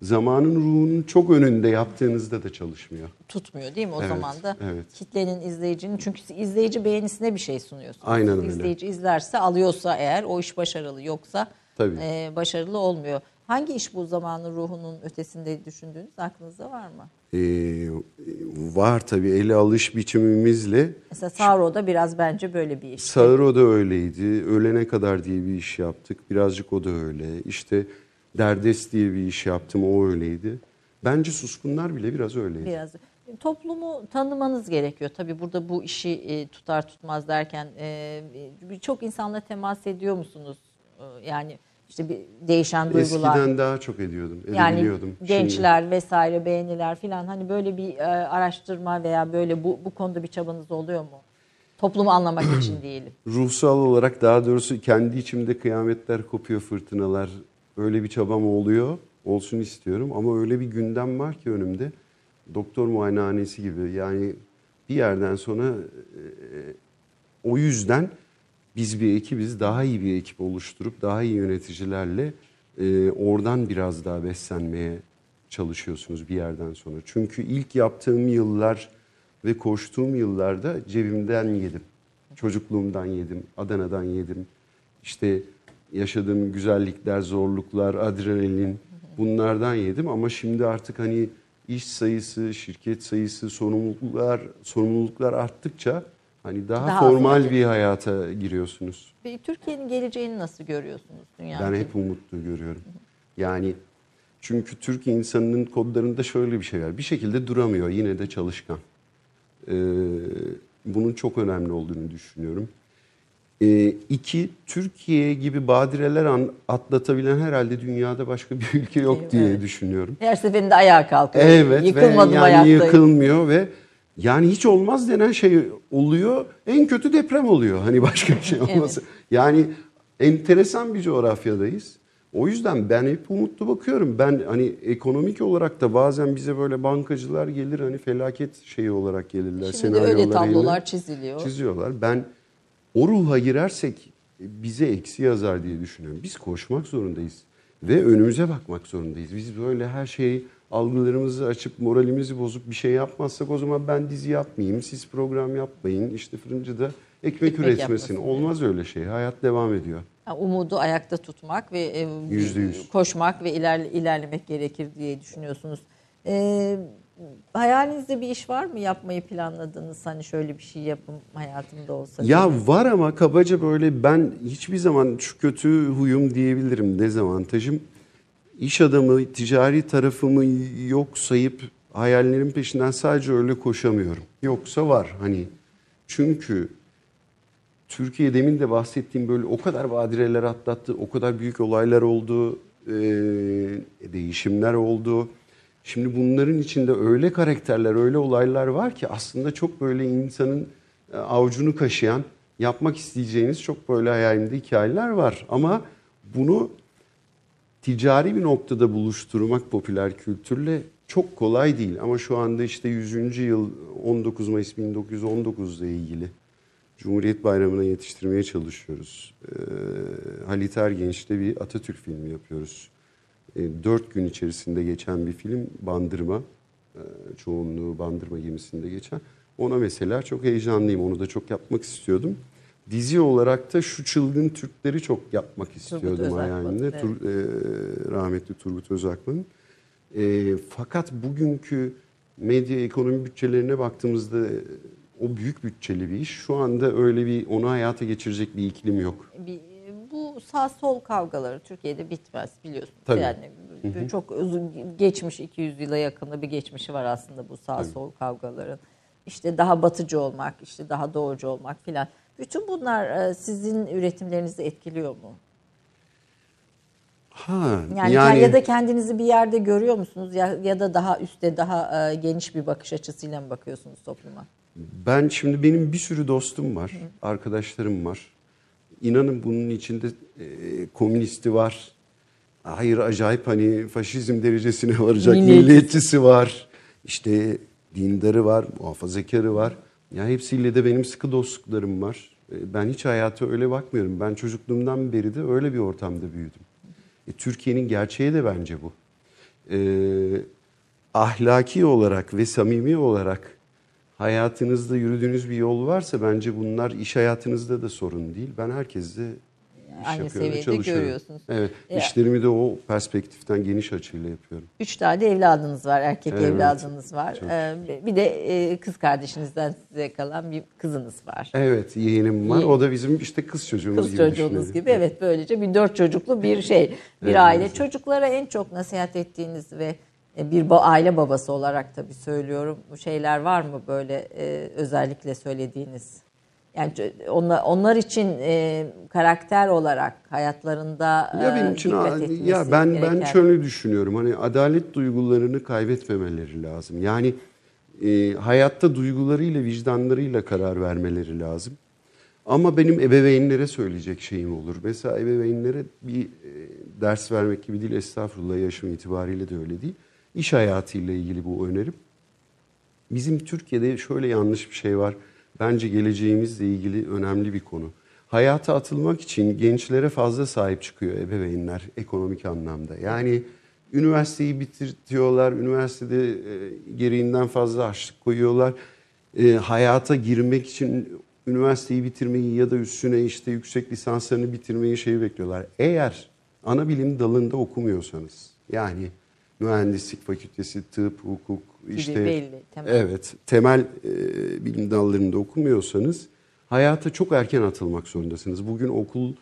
Zamanın ruhunun çok önünde yaptığınızda da çalışmıyor. Tutmuyor değil mi o Evet, zaman da evet. kitlenin izleyicinin çünkü izleyici beğenisine bir şey sunuyorsunuz. Aynen öyle. İzleyici izlerse alıyorsa eğer o iş başarılı yoksa Tabii. e, başarılı olmuyor. Hangi iş bu zamanın ruhunun ötesinde düşündüğünüz aklınızda var mı? Ee, var tabii ele alış biçimimizle. Mesela Savro'da biraz bence böyle bir iş. Sağır da öyleydi. Ölene kadar diye bir iş yaptık. Birazcık o da öyle. İşte Derdes diye bir iş yaptım. O öyleydi. Bence Suskunlar bile biraz öyleydi. Biraz toplumu tanımanız gerekiyor. Tabii burada bu işi e, tutar tutmaz derken e, birçok insanla temas ediyor musunuz? E, yani işte bir değişen duygular. Eskiden daha çok ediyordum. Yani edebiliyordum. Şimdi- gençler vesaire beğeniler filan hani böyle bir e, araştırma veya böyle bu bu konuda bir çabanız oluyor mu? Toplumu anlamak için diyelim. ruhsal olarak daha doğrusu kendi içimde kıyametler kopuyor fırtınalar. Öyle bir çabam oluyor. Olsun istiyorum ama öyle bir gündem var ki önümde. Doktor muayenehanesi gibi. Yani bir yerden sonra e, o yüzden biz bir ekibiz. Daha iyi bir ekip oluşturup daha iyi yöneticilerle e, oradan biraz daha beslenmeye çalışıyorsunuz bir yerden sonra. Çünkü ilk yaptığım yıllar ve koştuğum yıllarda cebimden yedim. Çocukluğumdan yedim, Adana'dan yedim. İşte yaşadığım güzellikler, zorluklar, adrenalin bunlardan yedim ama şimdi artık hani iş sayısı, şirket sayısı, sorumluluklar sorumluluklar arttıkça hani daha, Daha formal bir hayata giriyorsunuz. Peki Türkiye'nin geleceğini nasıl görüyorsunuz dünyada? Ben hep umutlu görüyorum. Yani çünkü Türk insanının kodlarında şöyle bir şey var. Bir şekilde duramıyor yine de çalışkan. Ee, bunun çok önemli olduğunu düşünüyorum. Ee, iki, Türkiye gibi badireler an, atlatabilen herhalde dünyada başka bir ülke yok Evet. diye düşünüyorum. Her seferinde ayağa kalkıyor. Evet Yıkılmadım ve yani ayaktayım. yıkılmıyor ve yani hiç olmaz denen şey oluyor. En kötü deprem oluyor. Hani başka bir şey olması. Yani enteresan bir coğrafyadayız. O yüzden ben hep umutlu bakıyorum. Ben hani ekonomik olarak da bazen bize böyle bankacılar gelir hani felaket şeyi olarak gelirler. Şimdi öyle tablolar çiziliyor. Çiziyorlar. Ben o ruha girersek bize eksi yazar diye düşünüyorum. Biz koşmak zorundayız ve önümüze bakmak zorundayız. Biz böyle her şeyi algılarımızı açıp moralimizi bozup bir şey yapmazsak o zaman ben dizi yapmayayım, siz program yapmayın, işte fırıncıda ekmek, Ekmek üretmesin. yapmasın. Olmaz öyle şey. Hayat devam ediyor. Umudu ayakta tutmak ve e, Yüzde yüz. koşmak ve ilerle, ilerlemek gerekir diye düşünüyorsunuz. Ee, hayalinizde bir iş var mı yapmayı planladığınız hani şöyle bir şey yapım hayatımda olsa? diye? Ya var ama kabaca böyle ben hiçbir zaman şu kötü huyum diyebilirim dezavantajım. İş adamı, ticari tarafımı yok sayıp hayallerin peşinden sadece öyle koşamıyorum. Yoksa var hani. Çünkü Türkiye demin de bahsettiğim böyle o kadar badireler atlattı, o kadar büyük olaylar oldu, e, değişimler oldu. Şimdi bunların içinde öyle karakterler, öyle olaylar var ki aslında çok böyle insanın avucunu kaşıyan, yapmak isteyeceğiniz çok böyle hayalimde hikayeler var. Ama bunu ticari bir noktada buluşturmak popüler kültürle çok kolay değil. Ama şu anda işte 100. yıl 19 Mayıs 1919 ile ilgili Cumhuriyet Bayramı'na yetiştirmeye çalışıyoruz. Ee, Halit Ergenç'te bir Atatürk filmi yapıyoruz. Ee, dört gün içerisinde geçen bir film Bandırma. Ee, çoğunluğu Bandırma gemisinde geçen. Ona mesela çok heyecanlıyım. Onu da çok yapmak istiyordum. Dizi olarak da şu çılgın Türkleri çok yapmak istiyordum hayalimde. evet. Tur, e, rahmetli Turgut Özakman'ın. E, fakat bugünkü medya ekonomi bütçelerine baktığımızda e, o büyük bütçeli bir iş. Şu anda öyle bir onu hayata geçirecek bir iklim yok. bir, bu sağ sol kavgaları Türkiye'de bitmez biliyorsunuz. Tabii. Yani çok uzun geçmiş 200 yıla yakında bir geçmişi var aslında bu sağ sol kavgaların. İşte daha batıcı olmak, işte daha doğucu olmak filan. Bütün bunlar e, sizin üretimlerinizi etkiliyor mu? Ha, Yani, yani, ya da kendinizi bir yerde görüyor musunuz ya ya da daha üstte daha e, geniş bir bakış açısıyla mı bakıyorsunuz topluma? Ben şimdi benim bir sürü dostum var, arkadaşlarım var. İnanın bunun içinde e, komünisti var. Hayır acayip hani faşizm derecesine varacak milliyetçisi var. İşte dindarı var, muhafazakarı var. Ya hepsiyle de benim sıkı dostluklarım var. E, Ben hiç hayata öyle bakmıyorum. Ben çocukluğumdan beri de öyle bir ortamda büyüdüm. E, Türkiye'nin gerçeği de bence bu. E, ahlaki olarak ve samimi olarak hayatınızda yürüdüğünüz bir yol varsa bence bunlar iş hayatınızda da sorun değil. Ben herkesle Aynı yapıyorum seviyede görüyorsunuz. Evet, Ya- işlerimi de o perspektiften geniş açıyla yapıyorum. Üç tane de evladınız var, erkek Evet, evladınız var. çok Ee, bir de e, kız kardeşinizden size kalan bir kızınız var. Evet, yeğenim var. Ye- O da bizim işte kız çocuğumuz Kız gibi çocuğunuz düşünelim. gibi evet böylece bir dört çocuklu bir şey bir Evet. aile. Çocuklara en çok nasihat ettiğiniz ve e, bir aile babası olarak tabii söylüyorum bu şeyler var mı böyle e, özellikle söylediğiniz? Yani onlar, onlar için e, karakter olarak hayatlarında Ya e, benim için dikkat etmesi ya ben ben gereken- şöyle düşünüyorum. Hani adalet duygularını kaybetmemeleri lazım. Yani e, hayatta duygularıyla, vicdanlarıyla karar vermeleri lazım. Ama benim ebeveynlere söyleyecek şeyim olur. Mesela ebeveynlere bir e, ders vermek gibi değil. Estağfurullah yaşım itibariyle de öyle değil. İş hayatıyla ilgili bu önerim. Bizim Türkiye'de şöyle yanlış bir şey var. Bence geleceğimizle ilgili önemli bir konu. Hayata atılmak için gençlere fazla sahip çıkıyor ebeveynler ekonomik anlamda. Yani üniversiteyi bitirtiyorlar, üniversitede e, gereğinden fazla harçlık koyuyorlar. E, hayata girmek için üniversiteyi bitirmeyi ya da üstüne işte yüksek lisanslarını bitirmeyi şey bekliyorlar. Eğer ana bilim dalında okumuyorsanız yani mühendislik fakültesi, tıp, hukuk, işte belli, temel. evet temel e, bilim dallarında okumuyorsanız hayata çok erken atılmak zorundasınız. Bugün okul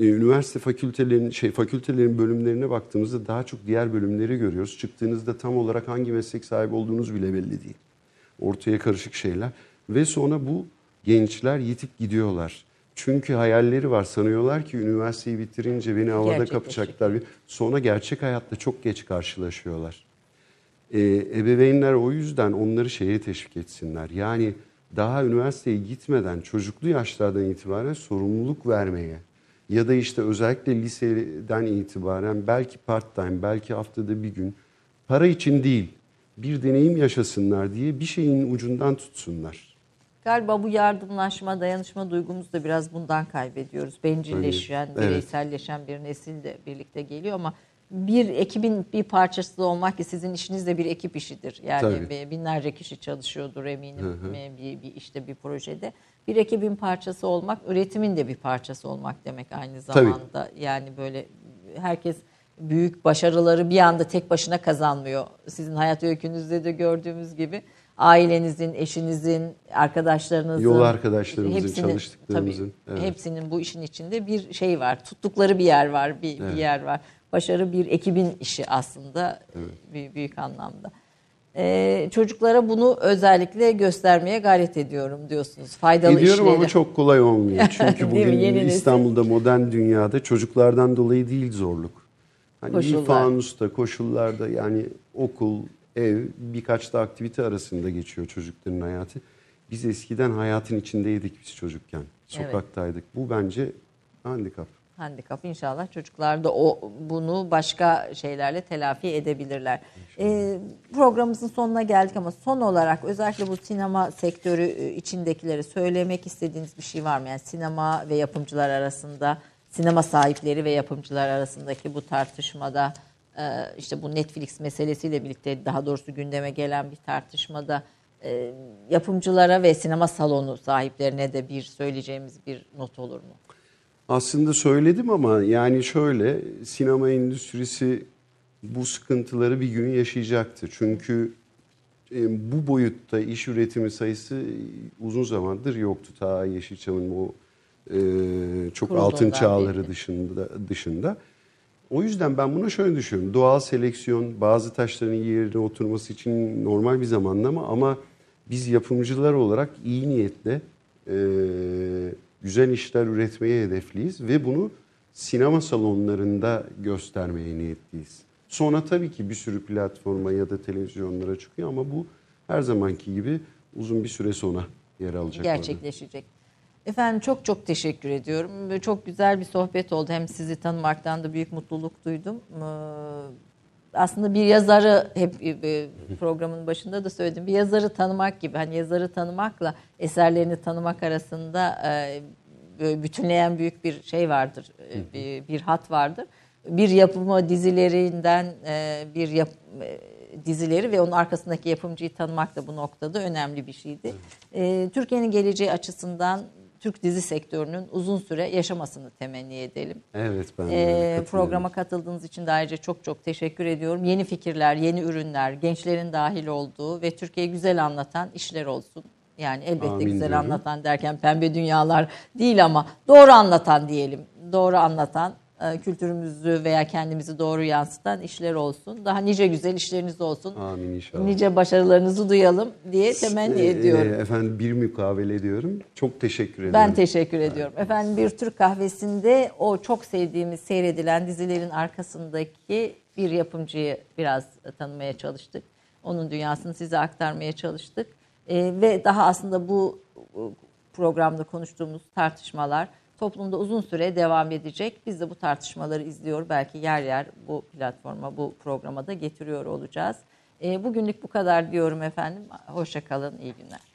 e, üniversite fakültelerin şey fakültelerin bölümlerine baktığımızda daha çok diğer bölümleri görüyoruz. Çıktığınızda tam olarak hangi meslek sahibi olduğunuz bile belli değil. Ortaya karışık şeyler ve sonra bu gençler yitip gidiyorlar. Çünkü hayalleri var. Sanıyorlar ki üniversiteyi bitirince beni havada kapacaklar. Sonra gerçek hayatta çok geç karşılaşıyorlar. Ee, ebeveynler o yüzden onları şeye teşvik etsinler. Yani daha üniversiteye gitmeden çocuklu yaşlardan itibaren sorumluluk vermeye ya da işte özellikle liseden itibaren belki part time, belki haftada bir gün para için değil bir deneyim yaşasınlar diye bir şeyin ucundan tutsunlar. Galiba bu yardımlaşma, dayanışma duygumuzu da biraz bundan kaybediyoruz. Bencilleşen, Evet. bireyselleşen bir nesil de birlikte geliyor ama bir ekibin bir parçası olmak ki sizin işiniz de bir ekip işidir. Yani Tabii. bi- binlerce kişi çalışıyordur eminim e, bir, bir işte bir projede. Bir ekibin parçası olmak, üretimin de bir parçası olmak demek aynı Tabii. zamanda. Yani böyle herkes büyük başarıları bir anda tek başına kazanmıyor. Sizin hayat öykünüzde de gördüğümüz gibi ailenizin, eşinizin, arkadaşlarınızın, Yol arkadaşlarımızın, çalıştıklarımızın, tabii, evet. hepsinin bu işin içinde bir şey var. Tuttukları bir yer var, bir, bir yer var. Başarı bir ekibin işi aslında büyük, büyük anlamda. Ee, çocuklara bunu özellikle göstermeye gayret ediyorum diyorsunuz. Faydalı Ediyorum işleri. ama çok kolay olmuyor. Çünkü bugün Yeni nesil. İstanbul'da modern dünyada çocuklardan dolayı değil zorluk. Hani Koşullar. bir fanusta, koşullarda yani okul, ev birkaç da aktivite arasında geçiyor çocukların hayatı. Biz eskiden hayatın içindeydik biz çocukken. Sokaktaydık. Bu bence handikap. Handikap. İnşallah çocuklar da o bunu başka şeylerle telafi edebilirler. E, programımızın sonuna geldik ama son olarak özellikle bu sinema sektörü e, içindekileri söylemek istediğiniz bir şey var mı? Yani sinema ve yapımcılar arasında, sinema sahipleri ve yapımcılar arasındaki bu tartışmada e, işte bu Netflix meselesiyle birlikte daha doğrusu gündeme gelen bir tartışmada e, yapımcılara ve sinema salonu sahiplerine de bir söyleyeceğimiz bir not olur mu? Aslında söyledim ama yani şöyle sinema endüstrisi bu sıkıntıları bir gün yaşayacaktı. Çünkü e, bu boyutta iş üretimi sayısı uzun zamandır yoktu. Ta Yeşilçam'ın o e, çok Kurulduğundan altın çağları beri. dışında dışında. O yüzden ben buna şöyle düşünüyorum. Doğal seleksiyon bazı taşların yerine oturması için normal bir zamanlama ama biz yapımcılar olarak iyi niyetle e, güzel işler üretmeye hedefliyiz ve bunu sinema salonlarında göstermeye niyetliyiz. Sonra tabii ki bir sürü platforma ya da televizyonlara çıkıyor ama bu her zamanki gibi uzun bir süre sonra yer alacak. orada. gerçekleşecek. Efendim çok çok teşekkür ediyorum. Çok güzel bir sohbet oldu. Hem sizi tanımaktan da büyük mutluluk duydum. Aslında bir yazarı hep e, programın başında da söyledim. Bir yazarı tanımak gibi. Hani yazarı tanımakla eserlerini tanımak arasında e, böyle bütünleyen büyük bir şey vardır. e, Bir, bir hat vardır. Bir yapımı dizilerinden e, bir yap, e, dizileri ve onun arkasındaki yapımcıyı tanımak da bu noktada önemli bir şeydi. Türkiye'nin geleceği açısından Türk dizi sektörünün uzun süre yaşamasını temenni edelim. Evet ben de Ee, programa katıldığınız için de ayrıca çok çok teşekkür ediyorum. Yeni fikirler, yeni ürünler, gençlerin dahil olduğu ve Türkiye'yi güzel anlatan işler olsun. Yani elbette Amin güzel diyorum. anlatan derken pembe dünyalar değil ama doğru anlatan diyelim. Doğru anlatan, kültürümüzü veya kendimizi doğru yansıtan işler olsun. Daha nice güzel işleriniz olsun. Amin inşallah. Nice başarılarınızı duyalım diye temenni Ee, ediyorum. Efendim bir mukavele ediyorum. Çok teşekkür ederim. Ben teşekkür ediyorum. Efendim bir Türk kahvesinde o çok sevdiğimiz seyredilen dizilerin arkasındaki bir yapımcıyı biraz tanımaya çalıştık. Onun dünyasını size aktarmaya çalıştık. Ve daha aslında bu programda konuştuğumuz tartışmalar toplumda uzun süre devam edecek. Biz de bu tartışmaları izliyor. Belki yer yer bu platforma, bu programa da getiriyor olacağız. Ee, bugünlük bu kadar diyorum efendim. Hoşça kalın, iyi günler.